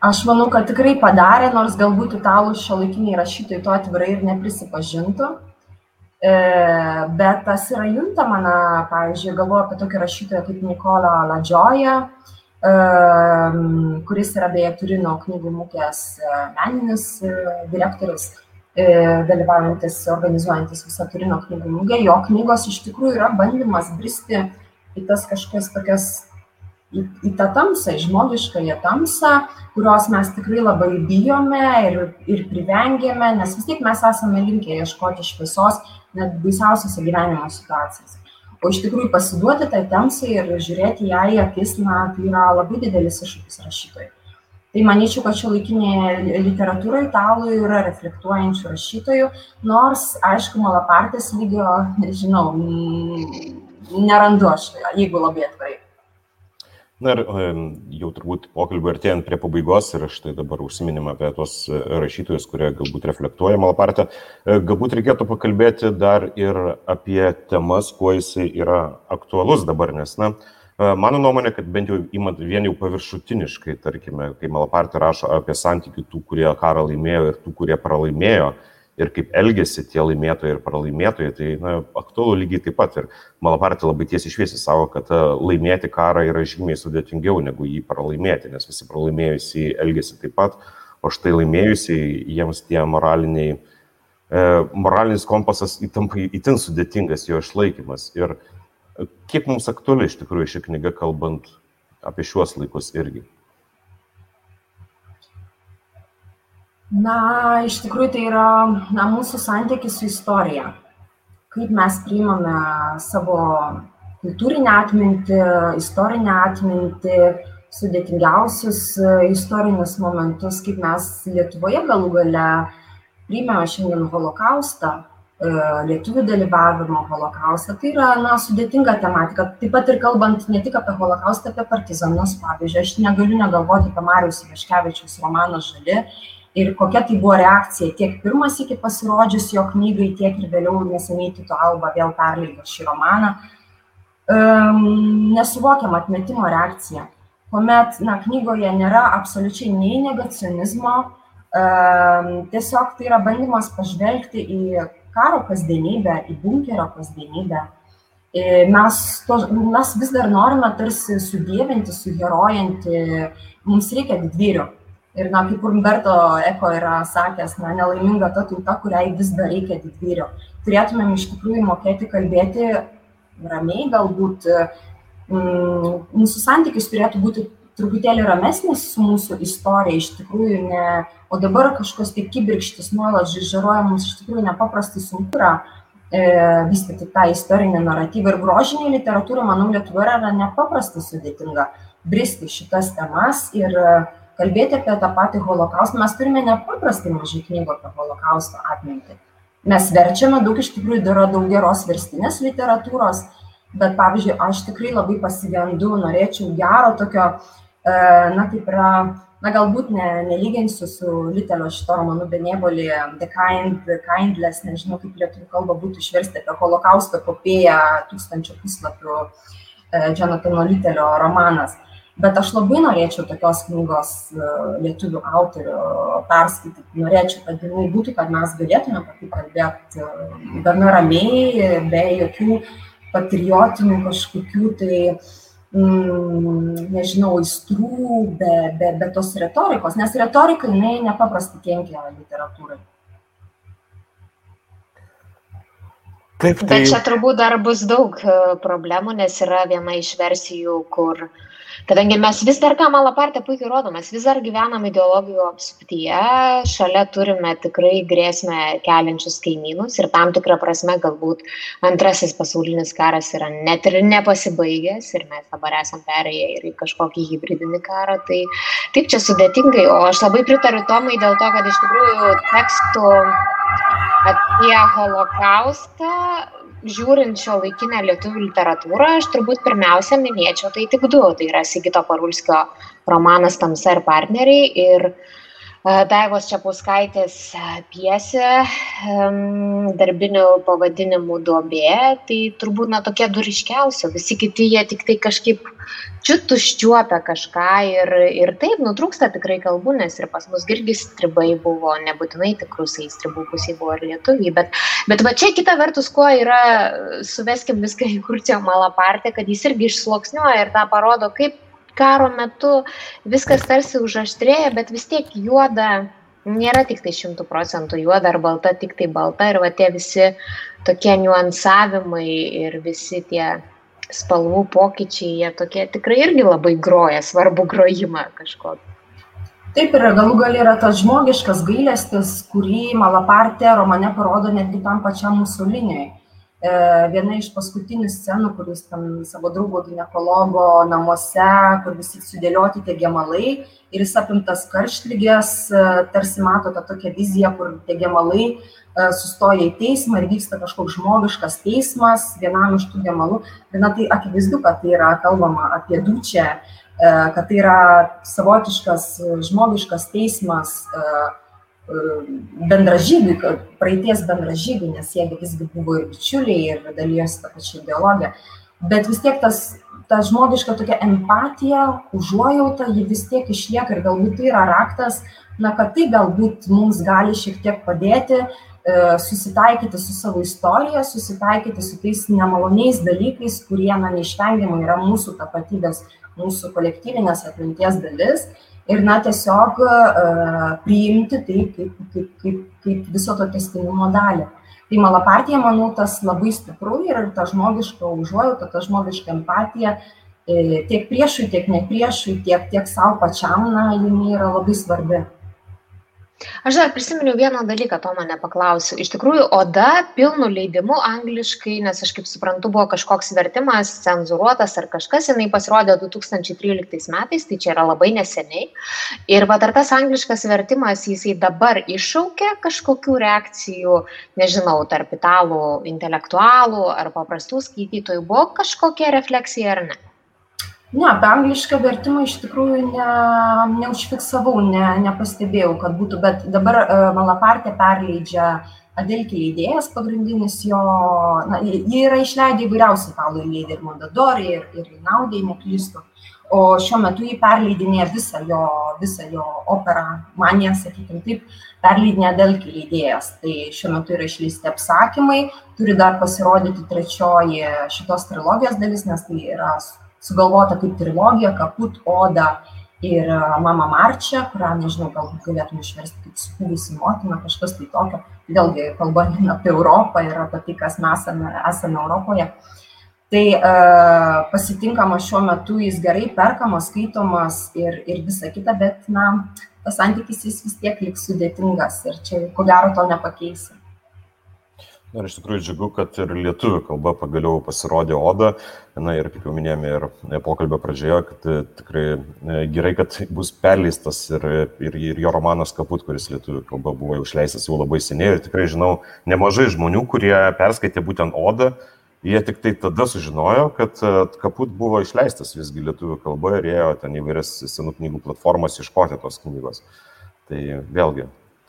Aš manau, kad tikrai padarė, nors galbūt italų šio laikiniai rašytojai to atvirai ir neprisipažintų. E, bet tas yra juntama, na, pavyzdžiui, galvoju apie tokį rašytoją kaip Nikola Ladžioja, e, kuris yra beje Turino knygų mūkės e, meninis direktorius, dalyvaujantis, organizuojantis visą Turino knygų mūgę. Jo knygos iš tikrųjų yra bandymas bristi į tas kažkokias tokias į, į tą tamsą, žmogiškąją tamsą, kurios mes tikrai labai bijome ir, ir privengėme, nes vis tiek mes esame linkę ieškoti šviesos net baisiausiose gyvenimo situacijose. O iš tikrųjų pasiduoti tai tamsai ir žiūrėti ją į akis, na, tai yra labai didelis iššūkis rašytojai. Tai manyčiau, kad šio laikinėje literatūroje italų yra reflektuojančių rašytojų, nors, aišku, malapartės lygio, nežinau, nerandu aš, jeigu labai atvirai. Na ir jau turbūt pokalbį artėjant prie pabaigos ir štai dabar užsiminėm apie tos rašytojus, kurie galbūt reflektuoja Malapartę, e, galbūt reikėtų pakalbėti dar ir apie temas, kuo jisai yra aktualus dabar, nes, na, e, mano nuomonė, kad bent jau įmant vien jau paviršutiniškai, tarkime, kai Malapartė rašo apie santykių tų, kurie karą laimėjo ir tų, kurie pralaimėjo, ir kaip elgesi tie laimėtojai ir pralaimėtojai, tai na, aktualu lygiai taip pat. Ir Malapartė labai tiesiai šviesiai savo, kad laimėti karą yra žymiai sudėtingiau negu jį pralaimėti, nes visi pralaimėjusiai elgesi taip pat, o štai laimėjusiai jiems tie moraliniai, e, moralinis kompasas įtampa įtin sudėtingas, jo išlaikymas. Ir kiek mums aktuali iš tikrųjų ši knyga, kalbant apie šiuos laikus irgi. Na, iš tikrųjų tai yra na, mūsų santykis su istorija. Kaip mes priimame savo kultūrinę atmintį, istorinę atmintį, sudėtingiausius e, istorinius momentus, kaip mes Lietuvoje galų gale priimame šiandien holokaustą, e, lietuvių dalyvavimo holokaustą. Tai yra na, sudėtinga tematika. Taip pat ir kalbant ne tik apie holokaustą, apie partizanus, pavyzdžiui, aš negaliu negalvoti apie Marijos Ivaškevičius romaną Žali ir kokia tai buvo reakcija tiek pirmas iki pasirodžius jo knygai, tiek ir vėliau neseniai Tito Alba vėl perleido šį romaną. Um, nesuvokiama atmetimo reakcija, kuomet na, knygoje nėra absoliučiai nei negacionizmo, um, tiesiog tai yra bandymas pažvelgti į karo kasdienybę, į bunkerio kasdienybę. Mes, to, mes vis dar norime tarsi sudėvinti, suherojinti, mums reikia didvyrių, Ir, na, kaip Umberto Eko yra sakęs, na, nelaiminga ta tauta, kuriai vis dar reikia didvyrio. Turėtumėm iš tikrųjų mokėti kalbėti ramiai, galbūt mm, mūsų santykis turėtų būti truputėlį ramesnis su mūsų istorija, iš tikrųjų ne, o dabar kažkoks tai kibirkštis nuolat žaižaroja, mums iš tikrųjų nepaprastai sunku yra e, vystyti tą istorinį naratyvą ir grožinė literatūra, manau, Lietuvoje yra nepaprastai sudėtinga bristi šitas temas ir e, kalbėti apie tą patį holokaustą, mes turime nepaprastai mažai knygų apie holokausto atmintį. Mes verčiame daug iš tikrųjų yra daug geros verstinės literatūros, bet pavyzdžiui, aš tikrai labai pasigendu, norėčiau gero tokio, e, na kaip yra, na galbūt ne, nelyginsiu su Litelio šito romanu Benevolį, The Kind, Kindless, nežinau kaip lietuvių kalba būtų išversti apie holokausto kopėją tūkstančio puslapių e, Jonatano Litelio romanas bet aš labai norėčiau tokios knygos e, lietuvių autorių perskaityti. Norėčiau, kad jinai būtų, kad mes galėtume apie tai kalbėti e, gana ramiai, be jokių patriotinių kažkokių tai, mm, nežinau, aistrų, be, be, be tos retorikos, nes retorika jinai nepaprastai kenkia literatūrai. Taip, tai... Bet čia turbūt dar bus daug e, problemų, nes yra viena iš versijų, kur uh, Kadangi mes vis dar, ką Malapartė puikiai rodo, mes vis dar gyvenam ideologijų apsuptyje, šalia turime tikrai grėsmę keliančius kaimynus ir tam tikrą prasme galbūt antrasis pasaulinis karas yra net ir nepasibaigęs ir mes dabar esam perėję ir į kažkokį hybridinį karą. Tai taip čia sudėtingai, o aš labai pritariu Tomai dėl to, kad iš tikrųjų tekstų apie holokaustą žiūrint šio laikinę lietuvių literatūrą, aš turbūt pirmiausia minėčiau tai tik du. Tai yra Sigito Parulskio romanas Tamsa ir partneriai ir e, Daivos Čiapauskaitės pjesė darbinių pavadinimų duobė. Tai turbūt na, tokie du ryškiausi, visi kiti jie tik tai kažkaip čiut užčiuopia kažką ir, ir taip nutrūksta tikrai kalbų, nes ir pas mus irgi stribai buvo, nebūtinai tik rusai stribų pusiai buvo ir lietuviai, bet, bet va čia kita vertus, kuo yra, suveskim viską į kurcio malapartę, kad jis irgi išsloksniuoja ir tą parodo, kaip karo metu viskas tarsi užaštrėja, bet vis tiek juoda nėra tik tai šimtų procentų juoda ar balta, tik tai balta ir va tie visi tokie niuansavimai ir visi tie spalvų pokyčiai, jie tokie tikrai irgi labai groja, svarbu grojimą kažkokį. Taip ir galų gal yra tas žmogiškas gailestis, kurį Malapartė romane parodo netgi tam pačiam Musoliniui. E, viena iš paskutinių scenų, kuris tam savo draugo gynekologo namuose, kur visi sudėlioti tie gemalai ir jis apimtas karštlygės, e, tarsi mato tą tokią viziją, kur tie gemalai E, sustoja į teismą ir vyksta kažkoks žmogiškas teismas vienam iš tų gemalų. Ir na, tai akivaizdu, kad tai yra kalbama apie dučią, kad tai yra savotiškas žmogiškas teismas bendražygių, praeities bendražygių, nes jie visgi buvo ir bičiuliai ir dalyjosi tą pačią ideologiją. Bet vis tiek tas, ta žmogiška tokia empatija, užuojauta, ji vis tiek išlieka ir galbūt tai yra raktas, na, kad tai galbūt mums gali šiek tiek padėti susitaikyti su savo istorija, susitaikyti su tais nemaloniais dalykais, kurie, na, neišvengiamai yra mūsų tapatybės, mūsų kolektyvinės atminties dalis ir na tiesiog uh, priimti tai kaip, kaip, kaip, kaip viso to testinumo dalį. Tai malapartija, manau, tas labai stipru ir ta žmogiška užuojauta, ta žmogiška empatija e, tiek priešui, tiek ne priešui, tiek, tiek savo pačiam, na, jinai yra labai svarbi. Aš dar prisiminiau vieną dalyką, to mane paklausiu. Iš tikrųjų, Oda pilnu leidimu angliškai, nes aš kaip suprantu, buvo kažkoks vertimas cenzuruotas ar kažkas, jinai pasirodė 2013 metais, tai čia yra labai neseniai. Ir va ar tas angliškas vertimas, jisai dabar iššaukia kažkokių reakcijų, nežinau, tarp italų intelektualų ar paprastų skaitytojų, buvo kažkokia refleksija ar ne? Ne, apie anglišką vertimą iš tikrųjų ne, neužfiksavau, ne, nepastebėjau, kad būtų, bet dabar uh, Malapartė perleidžia Adelkį leidėjas, pagrindinis jo, na, jie yra išleidę įvairiausių italų leidėjų ir Mondadori, ir, ir Inaudė, neklystu, o šiuo metu jį perleidinėja visą jo, visą jo operą, maniją, sakykime taip, perleidinėja Adelkį leidėjas. Tai šiuo metu yra išleisti apsakymai, turi dar pasirodyti trečioji šitos trilogijos dalis, nes tai yra sugalvota kaip trilogija, kaput, oda ir mama Marčia, kurią, nežinau, galbūt galėtume išversti kaip sukūrusi motina, kažkas tai tokio. Vėlgi kalba eina apie Europą ir apie tai, kas mes esame, esame Europoje. Tai e, pasitinkamas šiuo metu, jis gerai perkamas, skaitomas ir, ir visa kita, bet, na, tas santykis jis vis tiek liks sudėtingas ir čia ko gero to nepakeisi. Ir iš tikrųjų džiugu, kad ir lietuvių kalba pagaliau pasirodė Oda. Na ir kaip jau minėjome ir pokalbio pradžioje, kad e, tikrai e, gerai, kad bus perleistas ir, ir, ir jo romanas Kaput, kuris lietuvių kalba buvo išleistas jau labai seniai. Ir tikrai žinau nemažai žmonių, kurie perskaitė būtent Odą. Jie tik tai tada sužinojo, kad e, Kaput buvo išleistas visgi lietuvių kalba ir ėjo ten įvairias senų knygų platformas iškoti tos knygos. Tai vėlgi,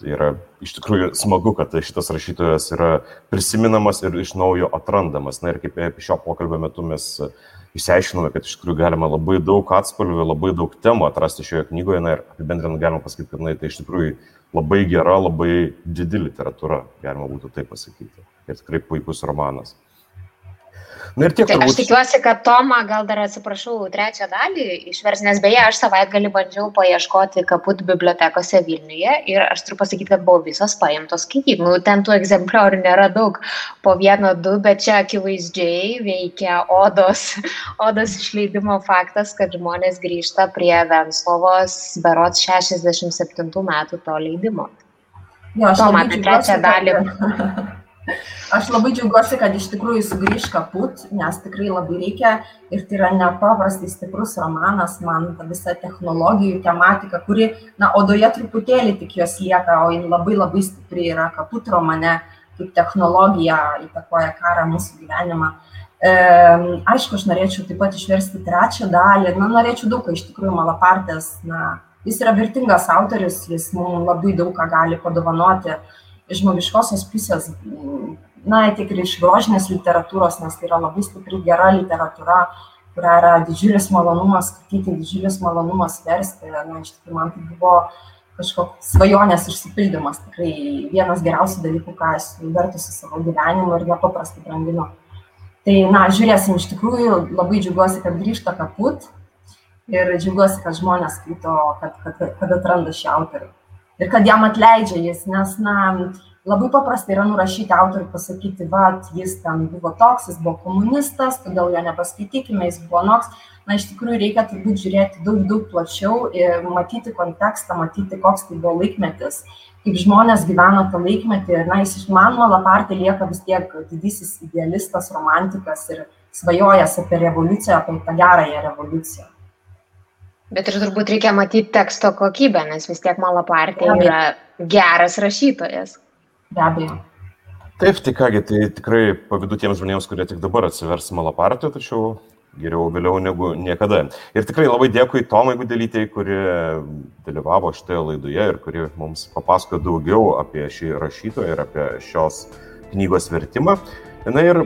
yra iš tikrųjų smagu, kad šitas rašytojas yra prisiminamas ir iš naujo atrandamas. Na ir kaip šio pokalbio metu mes išsiaiškinome, kad iš tikrųjų galima labai daug atspalvių, labai daug temų atrasti šioje knygoje. Na ir apibendrinant galima pasakyti, kad na, tai iš tikrųjų labai gera, labai didi literatūra, galima būtų taip pasakyti. Ir tikrai puikus romanas. Na ir tiek. Tai turbūt... Aš tikiuosi, kad Toma, gal dar atsiprašau, trečią dalį išvers, nes beje, aš savaitgalį bandžiau paieškoti kaput bibliotekose Vilniuje ir aš turiu pasakyti, kad buvo visos paimtos skaityti. Nu, ten tų egzempliorių nėra daug, po vieną, du, bet čia akivaizdžiai veikia odos, odos išleidimo faktas, kad žmonės grįžta prie Venslovos berots 67 metų to leidimo. Jo, Toma, apie trečią dalį. Aš labai džiaugiuosi, kad iš tikrųjų sugrįž kaput, nes tikrai labai reikia. Ir tai yra nepaprastai stiprus romanas, man ta visa technologijų tematika, kuri, na, odoje truputėlį tik jos lieka, o jin labai labai stipri yra kaput romane, kaip technologija įtakoja karą mūsų gyvenimą. E, aišku, aš norėčiau taip pat išversti trečią dalį, na, norėčiau daug, iš tikrųjų, Malapartės, na, jis yra vertingas autorius, jis mums labai daug ką gali padovanoti iš žmogiškosios pusės na, tiek ir iš grožinės literatūros, nes tai yra labai stipri gera literatūra, kurią yra didžiulis malonumas skaityti, didžiulis malonumas versti. Na, iš tikrųjų, man tai buvo kažkoks svajonės išsipildymas, tikrai vienas geriausių dalykų, ką esu vertusi savo gyvenimu ir nepaprastai branginu. Tai, na, žiūrėsim, iš tikrųjų labai džiaugiuosi, kad grįžta kaput ir džiaugiuosi, kad žmonės skaito, kad, kad, kad atranda šį autorių. Ir kad jam atleidžia jis, nes, na, labai paprasta yra nurašyti autorių, pasakyti, va, jis ten buvo toks, jis buvo komunistas, todėl jo nepaskaitykime, jis buvo noks. Na, iš tikrųjų reikia turbūt žiūrėti daug, daug plačiau ir matyti kontekstą, matyti, koks tai buvo laikmetis, kaip žmonės gyveno tą laikmetį. Na, jis iš man Malapartė lieka vis tiek didysis idealistas, romantikas ir svajojas apie revoliuciją, apie tą gerąją revoliuciją. Bet ir turbūt reikia matyti teksto kokybę, nes vis tiek Malapartė yra geras rašytojas. Be abejo. Taip, tai kągi, tai tikrai pavydu tiems žmonėms, kurie tik dabar atsivers malapartį, tačiau geriau vėliau negu niekada. Ir tikrai labai dėkui Tomai Gudelytėjai, kuri dalyvavo šitoje laidoje ir kuri mums papasakojo daugiau apie šį rašytoją ir apie šios knygos vertimą. Na ir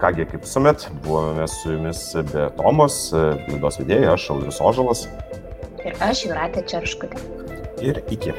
kągi, kaip visuomet, buvome su jumis be Tomos, laidos vedėjai, aš Audrius Ožalas. Ir aš Juratė Čerškutė. Ir iki.